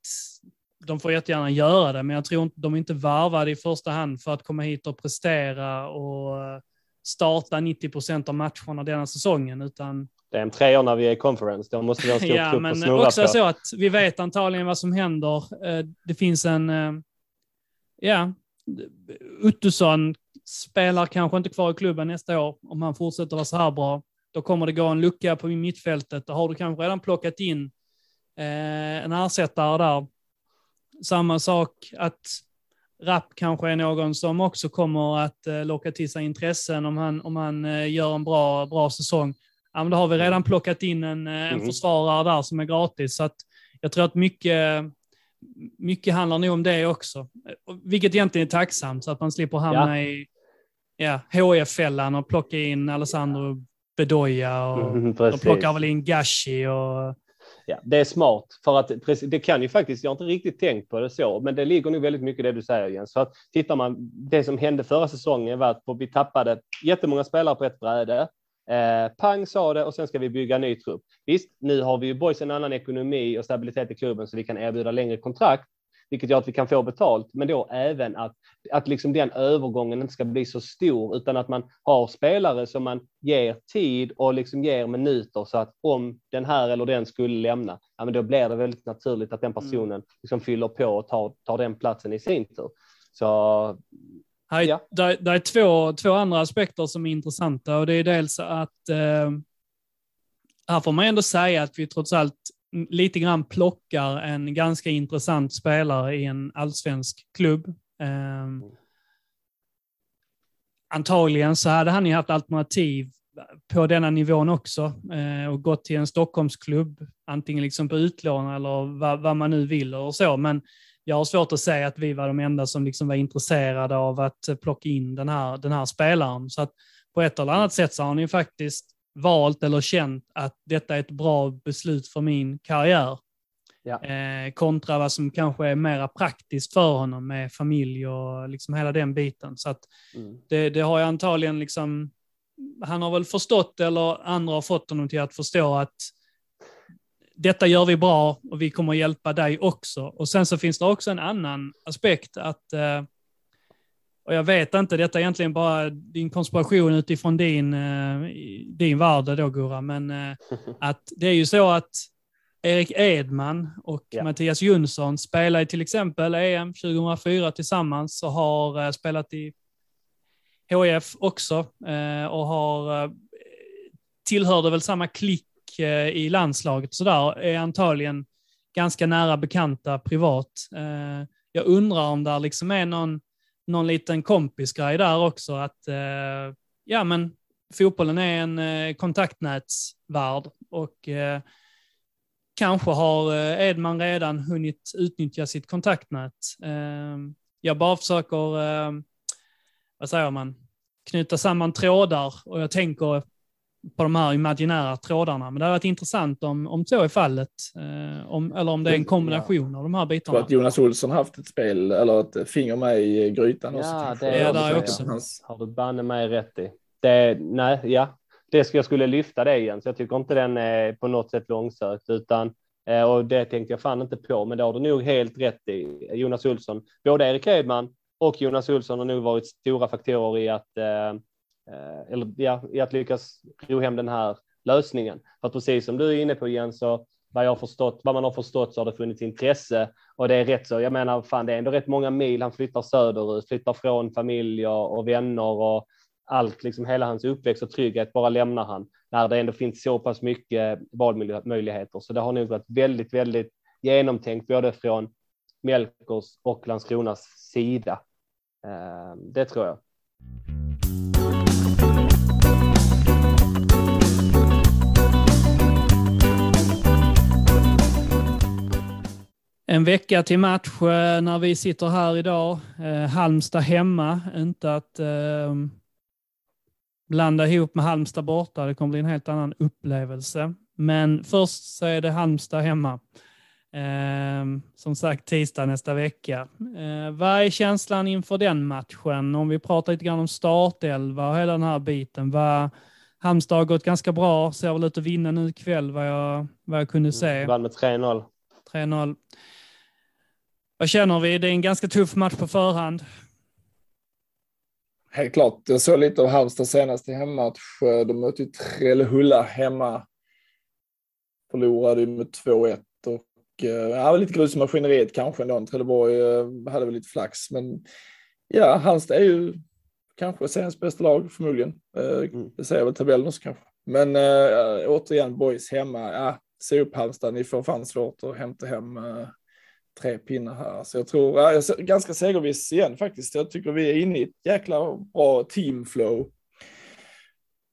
S1: de får jättegärna göra det, men jag tror inte de är inte varvade i första hand för att komma hit och prestera och starta 90 procent av matcherna denna säsongen, utan
S3: Det är en tre år när vi är i conference. Då måste vi ha
S1: Ja,
S3: att
S1: men
S3: snurra
S1: också
S3: på.
S1: så att vi vet antagligen vad som händer. Eh, Det finns en, eh, ja, Uttusson spelar kanske inte kvar i klubben nästa år om han fortsätter vara så här bra. Då kommer det gå en lucka på mittfältet. Då har du kanske redan plockat in eh, en ersättare där. Samma sak att Rapp kanske är någon som också kommer att eh, locka till sig intressen om han, om han eh, gör en bra, bra säsong. Ja, men då har vi redan plockat in en, eh, en
S3: Mm.
S1: försvarare där som är gratis. Så att jag tror att mycket, mycket handlar nog om det också. Vilket egentligen är tacksamt så att man slipper hamna i ja, HF-fällan och plocka in Alessandro Bedoya och
S3: Mm,
S1: de
S3: precis.
S1: plockar väl in Gashi och
S3: Ja, det är smart för att det kan ju faktiskt, jag har inte riktigt tänkt på det så, men det ligger nog väldigt mycket i det du säger Jens. Så att tittar man, det som hände förra säsongen var att vi tappade jättemånga spelare på ett bräde. Eh, pang sa det och sen ska vi bygga en ny trupp. Visst, nu har vi ju boys en annan ekonomi och stabilitet i klubben så vi kan erbjuda längre kontrakt vilket gör att vi kan få betalt, men då även att, att liksom den övergången inte ska bli så stor, utan att man har spelare som man ger tid och liksom ger minuter så att om den här eller den skulle lämna, ja, men då blir det väldigt naturligt att den
S1: Mm.
S3: personen liksom fyller på och tar, tar den platsen i sin tur. Så
S1: Här,
S3: Ja.
S1: där, där är två, två andra aspekter som är intressanta och det är dels att eh, här får man ändå säga att vi trots allt lite grann plockar en ganska intressant spelare i en allsvensk klubb. Eh, antagligen så hade han ju haft alternativ på denna nivån också eh, och gått till en Stockholmsklubb, antingen liksom på utlån eller vad, vad man nu vill och så. Men jag har svårt att säga att vi var de enda som liksom var intresserade av att plocka in den här, den här spelaren. Så att på ett eller annat sätt så har han ju faktiskt valt eller känt att detta är ett bra beslut för min karriär.
S3: Ja.
S1: Eh, kontra vad som kanske är mera praktiskt för honom med familj och liksom hela den biten. Så
S3: mm.
S1: det, det har jag antagligen liksom, han har väl förstått eller andra har fått honom till att förstå att detta gör vi bra och vi kommer hjälpa dig också. Och sen så finns det också en annan aspekt att, eh, och jag vet inte, detta är egentligen bara din konspiration utifrån din, eh, din värld då Gurra, men eh, att det är ju så att Erik Edman och
S3: Ja.
S1: Mattias Jonsson spelar i till exempel EM 2004 tillsammans och har eh, spelat i HF också och har tillhörde väl samma klick i landslaget så där är antagligen ganska nära bekanta privat. Jag undrar om det liksom är någon, någon liten kompisgrej där också att eh, ja men fotbollen är en eh, kontaktnätsvärld och eh, kanske har eh, Edman redan hunnit utnyttja sitt kontaktnät. Eh, jag bara försöker, eh, vad säger man, knyta samman trådar och jag tänker på de här imaginära trådarna. Men det har varit intressant om, om så är fallet, eh, om, eller om det är en kombination av de här
S2: Jag
S1: bitarna.
S2: att Jonas Olsson haft ett spel eller ett finger med i grytan
S3: Ja,
S2: också. kanske.
S3: det är
S2: Jag
S1: där också.
S2: hans-
S3: har du banne mig rätt i. Det, nej, ja, det ska jag skulle lyfta det igen, så jag tycker inte den är på något sätt långsökt, utan eh, och det tänkte jag fan inte på, men det har du nog helt rätt i. Jonas Olsson, både Erik Edman och Jonas Olsson har nog varit stora faktorer i att, eh, Eh, eller, ja, i att lyckas ro hem den här lösningen. För att precis som du är inne på Jens, så vad, jag har förstått, vad man har förstått så har det funnits intresse och det är rätt så. Jag menar, fan, det är ändå rätt många mil han flyttar söderut, flyttar från familj och, och vänner och allt, liksom hela hans uppväxt och trygghet bara lämnar han när det ändå finns så pass mycket valmöjligheter. Så det har nog varit väldigt, väldigt genomtänkt både från Melkers och Landskronas sida. Eh, det tror jag.
S1: En vecka till match eh, när vi sitter här idag. Eh, Halmstad hemma, inte att eh, blanda ihop med Halmstad borta. Det kommer bli en helt annan upplevelse. Men först så är det Halmstad hemma. Eh, som sagt tisdag nästa vecka. Eh, vad är känslan inför den matchen? Om vi pratar lite grann om startelva och hela den här biten. Vad, Halmstad har gått ganska bra, ser väl ut att vinna nu ikväll vad jag, vad jag kunde se.
S3: Vann med 3-0.
S1: 3-0. Vad känner vi? Det är en ganska tuff match på förhand.
S2: Helt klart. Jag såg lite av Halmstads senaste hemmamatch. De mötte ju Trellehulla hemma. Förlorade med 2-1 och eh, ja, lite grus i maskineriet kanske ändå. Trelleborg eh, hade väl lite flax, men ja, Halmstad är ju kanske seriens bästa lag förmodligen. Eh,
S3: Mm.
S2: Det säger väl tabellen också kanske. Men äh, återigen, boys hemma. Ja, se upp Halmstad. Ni får fan svårt att hämta hem äh, tre pinnar här. Så jag tror, ja, jag ser ganska segerviss igen faktiskt. Jag tycker vi är inne i ett jäkla bra teamflow.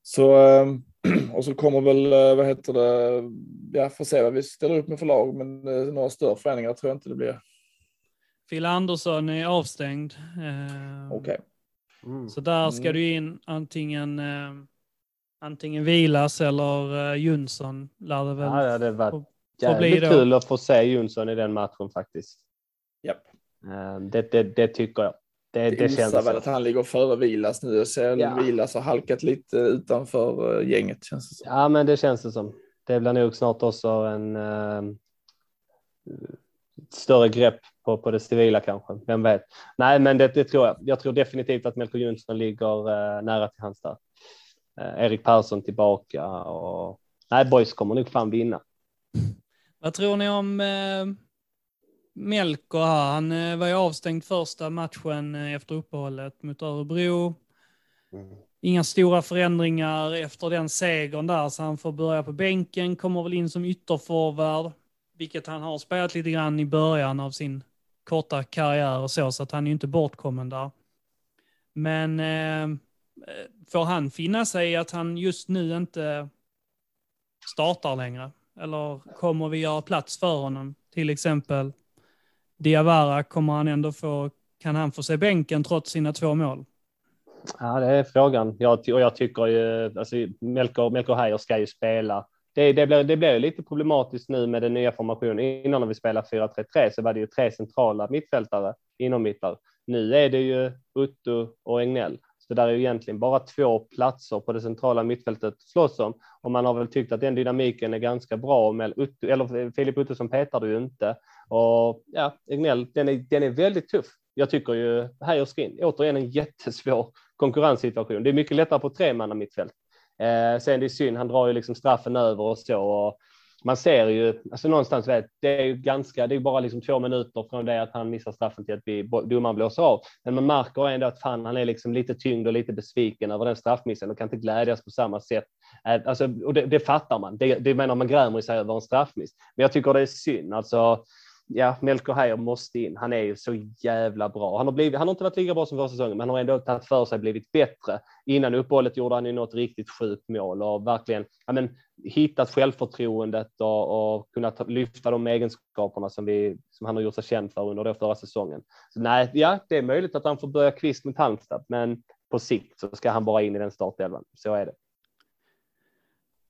S2: Så, äh, och så kommer väl, äh, vad heter det, ja, får se vad vi ställer upp med för lag, men äh, några större förändringar tror jag inte det blir.
S1: Phil Andersson är avstängd. Eh,
S2: Okej.
S3: Mm.
S1: Så där ska
S2: Mm.
S1: du in antingen, eh, antingen Vilas eller eh, Jonsson. Lär det väl.
S3: Ja, det hade varit jävligt kul att få se Jonsson i den matchen faktiskt.
S2: Japp.
S3: Eh, Det, det, det tycker jag. Det, det
S2: Det
S3: känns
S2: väl
S3: så.
S2: att han ligger före Vilas nu. Jag ser
S3: Ja.
S2: Vilas har halkat lite utanför äh, gänget känns det som.
S3: Ja, men det känns det som. Det blir nog snart också en. eh, större grepp på, på det civila kanske. Vem vet? Nej, men det, det tror jag. Jag tror definitivt att Melker Jonsson ligger eh, nära till hans där. Eh, Erik Persson tillbaka och nej, boys kommer nog fan vinna.
S1: Vad tror ni om eh, Melker här? Han eh, var ju avstängd första matchen eh, efter uppehållet mot Örebro.
S3: Mm.
S1: Inga stora förändringar efter den segern där, så han får börja på bänken, kommer väl in som ytterforward, vilket han har spelat lite grann i början av sin korta karriär och så, så att han är ju inte bortkommen där. Men eh, får han finna sig i att han just nu inte startar längre? Eller kommer vi göra plats för honom? Till exempel Diawara, kommer han ändå få, kan han få se bänken trots sina två mål?
S3: Ja, det är frågan. Jag, och jag tycker ju, alltså Melker, Melker Heier ska ju spela. Det, det, blir, det blir lite problematiskt nu med den nya formationen. Innan när vi spelade 4-3-3 så var det ju tre centrala mittfältare inom mittar. Nu är det ju Utto och Egnell. Så där är ju egentligen bara två platser på det centrala mittfältet att slåss om. Och man har väl tyckt att den dynamiken är ganska bra. Med eller Filip Ottosson petar du ju inte. Och ja, Egnell, den är, den är väldigt tuff. Jag tycker ju här och skrin Återigen en jättesvår konkurrenssituation. Det är mycket lättare på tre manna mittfält. Eh, sen det är synd, han drar ju liksom straffen över och så. Och man ser ju, alltså någonstans vet, det är ju ganska, det är bara liksom två minuter från det att han missar straffen till att vi, domaren blåser av. Men man märker ändå att fan, han är liksom lite tyngd och lite besviken över den straffmissen och kan inte glädjas på samma sätt. Eh, alltså, och det, det fattar man. Det, det menar man grämer sig över en straffmiss. Men jag tycker det är synd. Alltså, ja, Melker Heier måste in. Han är ju så jävla bra. Han har, blivit, han har inte varit lika bra som förra säsongen, men han har ändå tagit för sig blivit bättre. Innan uppehållet gjorde han ju något riktigt sjukt mål och verkligen ja, men, hittat självförtroendet och, och kunnat lyfta de egenskaperna som, vi, som han har gjort sig känd för under den förra säsongen. Så nej, ja, det är möjligt att han får börja kvist mot Halmstad, men på sikt så ska han bara in i den startelvan. Så är det.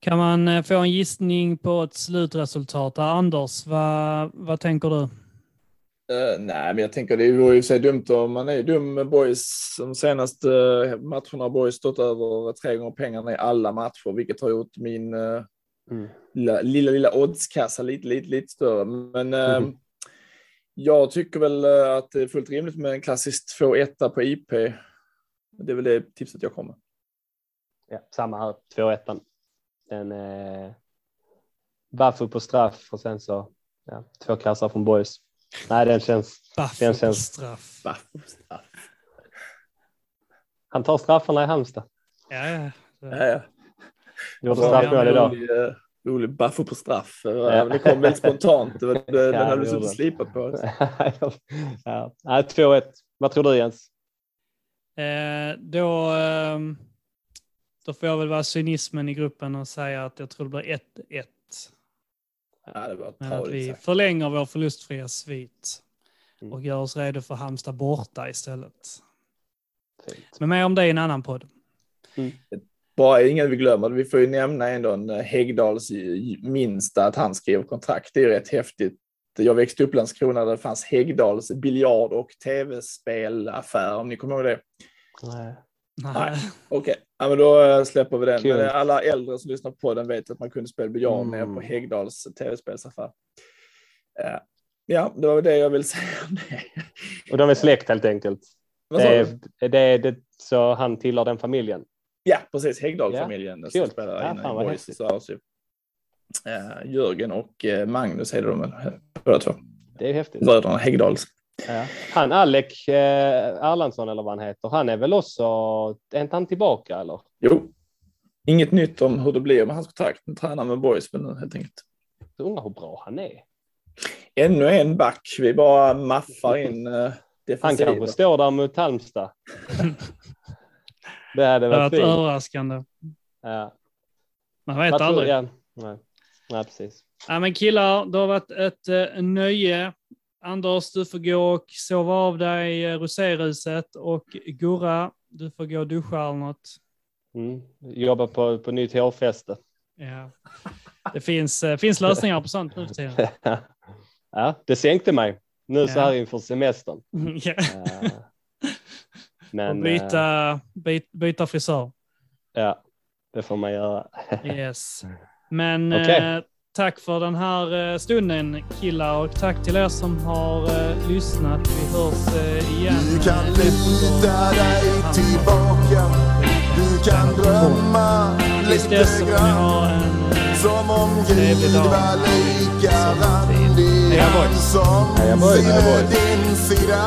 S1: Kan man eh, få en gissning på ett slutresultat? Anders, vad, vad tänker du?
S2: Uh, nej, men jag tänker det vore ju så dumt om man är dum med boys. De senaste uh, matcherna har boys stått över tre gånger pengarna i alla matcher, vilket har gjort min uh, mm. lilla, lilla, lilla oddskassa lite, lite, lite större. Men mm. jag tycker väl att det är fullt rimligt med en klassisk 2-1 på IP. Det är väl det tipset jag kommer.
S3: Ja, samma här, 2-1 en eh, Baffu på straff och sen så ja, två kassar från boys. Nej, den känns.
S1: Baffu
S3: den
S1: känns, på straff.
S2: Baffu på straff.
S3: Han tar straffarna i Halmstad.
S1: Ja, ja.
S2: ja, ja.
S3: Gjorde straffmål idag.
S2: Rolig, uh, rolig Baffu på straff. Ja. Det kom väldigt spontant. Det, det, ja, den hade du suttit slipat på.
S3: ja. 2-1. Vad tror du Jens?
S1: Eh, då... Um då får jag väl vara cynismen i gruppen och säga att jag tror det blir 1-1.
S2: Ja, det var
S1: Men att vi sagt. förlänger vår förlustfria svit
S3: Mm.
S1: och gör oss redo för Halmstad borta istället. Fint. Men mer om det i en annan podd.
S2: Mm. Bara ingen vi glömmer, vi får ju nämna ändå en eh, Häggdals minsta att han skrev kontrakt. Det är rätt häftigt. Jag växte upp i Landskrona där det fanns Häggdals biljard och tv-spelaffär, om ni kommer ihåg det.
S3: Nej.
S2: Nej. Okej, okay. Ja, men då eh, släpper vi den. Men alla äldre som lyssnar på den vet att man kunde spela biljard mm. på Häggdals tv-spelsaffär. Uh, ja, det var det jag ville säga om det.
S3: Och de är släkt helt enkelt.
S2: Vad
S3: det, är, det, är, det, så han tillhör den familjen?
S2: Ja, precis. Häggdahl-familjen.
S3: Ja, som spelar ja, boys,
S2: Jörgen och Magnus är de båda två.
S3: Det är häftigt.
S2: Bröderna Häggdahls.
S3: Ja. Han Alec eh, Erlandsson eller vad han heter, han är väl också, är inte han tillbaka eller?
S2: Jo, inget nytt om hur det blir med hans kontrakt. Han tränar med boys men helt enkelt.
S3: Jag undrar hur bra han är.
S2: Ännu en back, vi bara maffar in eh,
S3: Han kanske står där mot Halmstad. det hade varit
S1: fint. överraskande.
S3: Ja.
S1: Man vet aldrig.
S3: Ja. Nej. Nej, precis.
S1: Ja, men killar, det har varit ett uh, nöje Anders, du får gå och sova av dig i roséruset och Gurra, du får gå och duscha eller något.
S3: Mm. Jobba på, på nytt hårfäste.
S1: Ja. Det finns, eh, finns lösningar på sånt nu för tiden.
S3: ja, det sänkte mig nu ja. så här inför semestern.
S1: ja. Men, och byta, byta, byta frisör.
S3: Ja, det får man göra.
S1: yes. Men okay. Tack för den här eh, stunden killar och tack till er som har eh, lyssnat. Vi hörs eh, igen.
S4: Du kan luta dig tillbaka. Du kan drömma lite grann. Som om Gud var lika randig han som
S2: boys.
S4: din sida.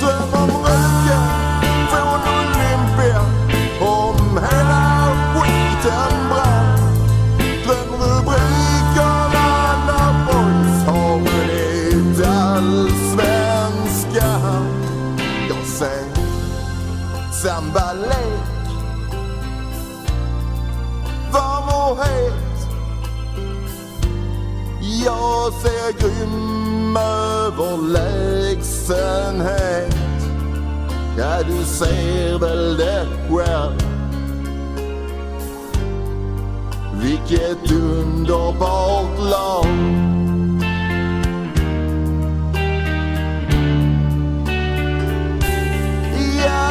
S4: Dröm om röken från Olympia om hela skiten sambalek varm och het. Jag ser grym överlägsenhet. Ja, du ser väl det själv. Vilket underbart lag. Ja,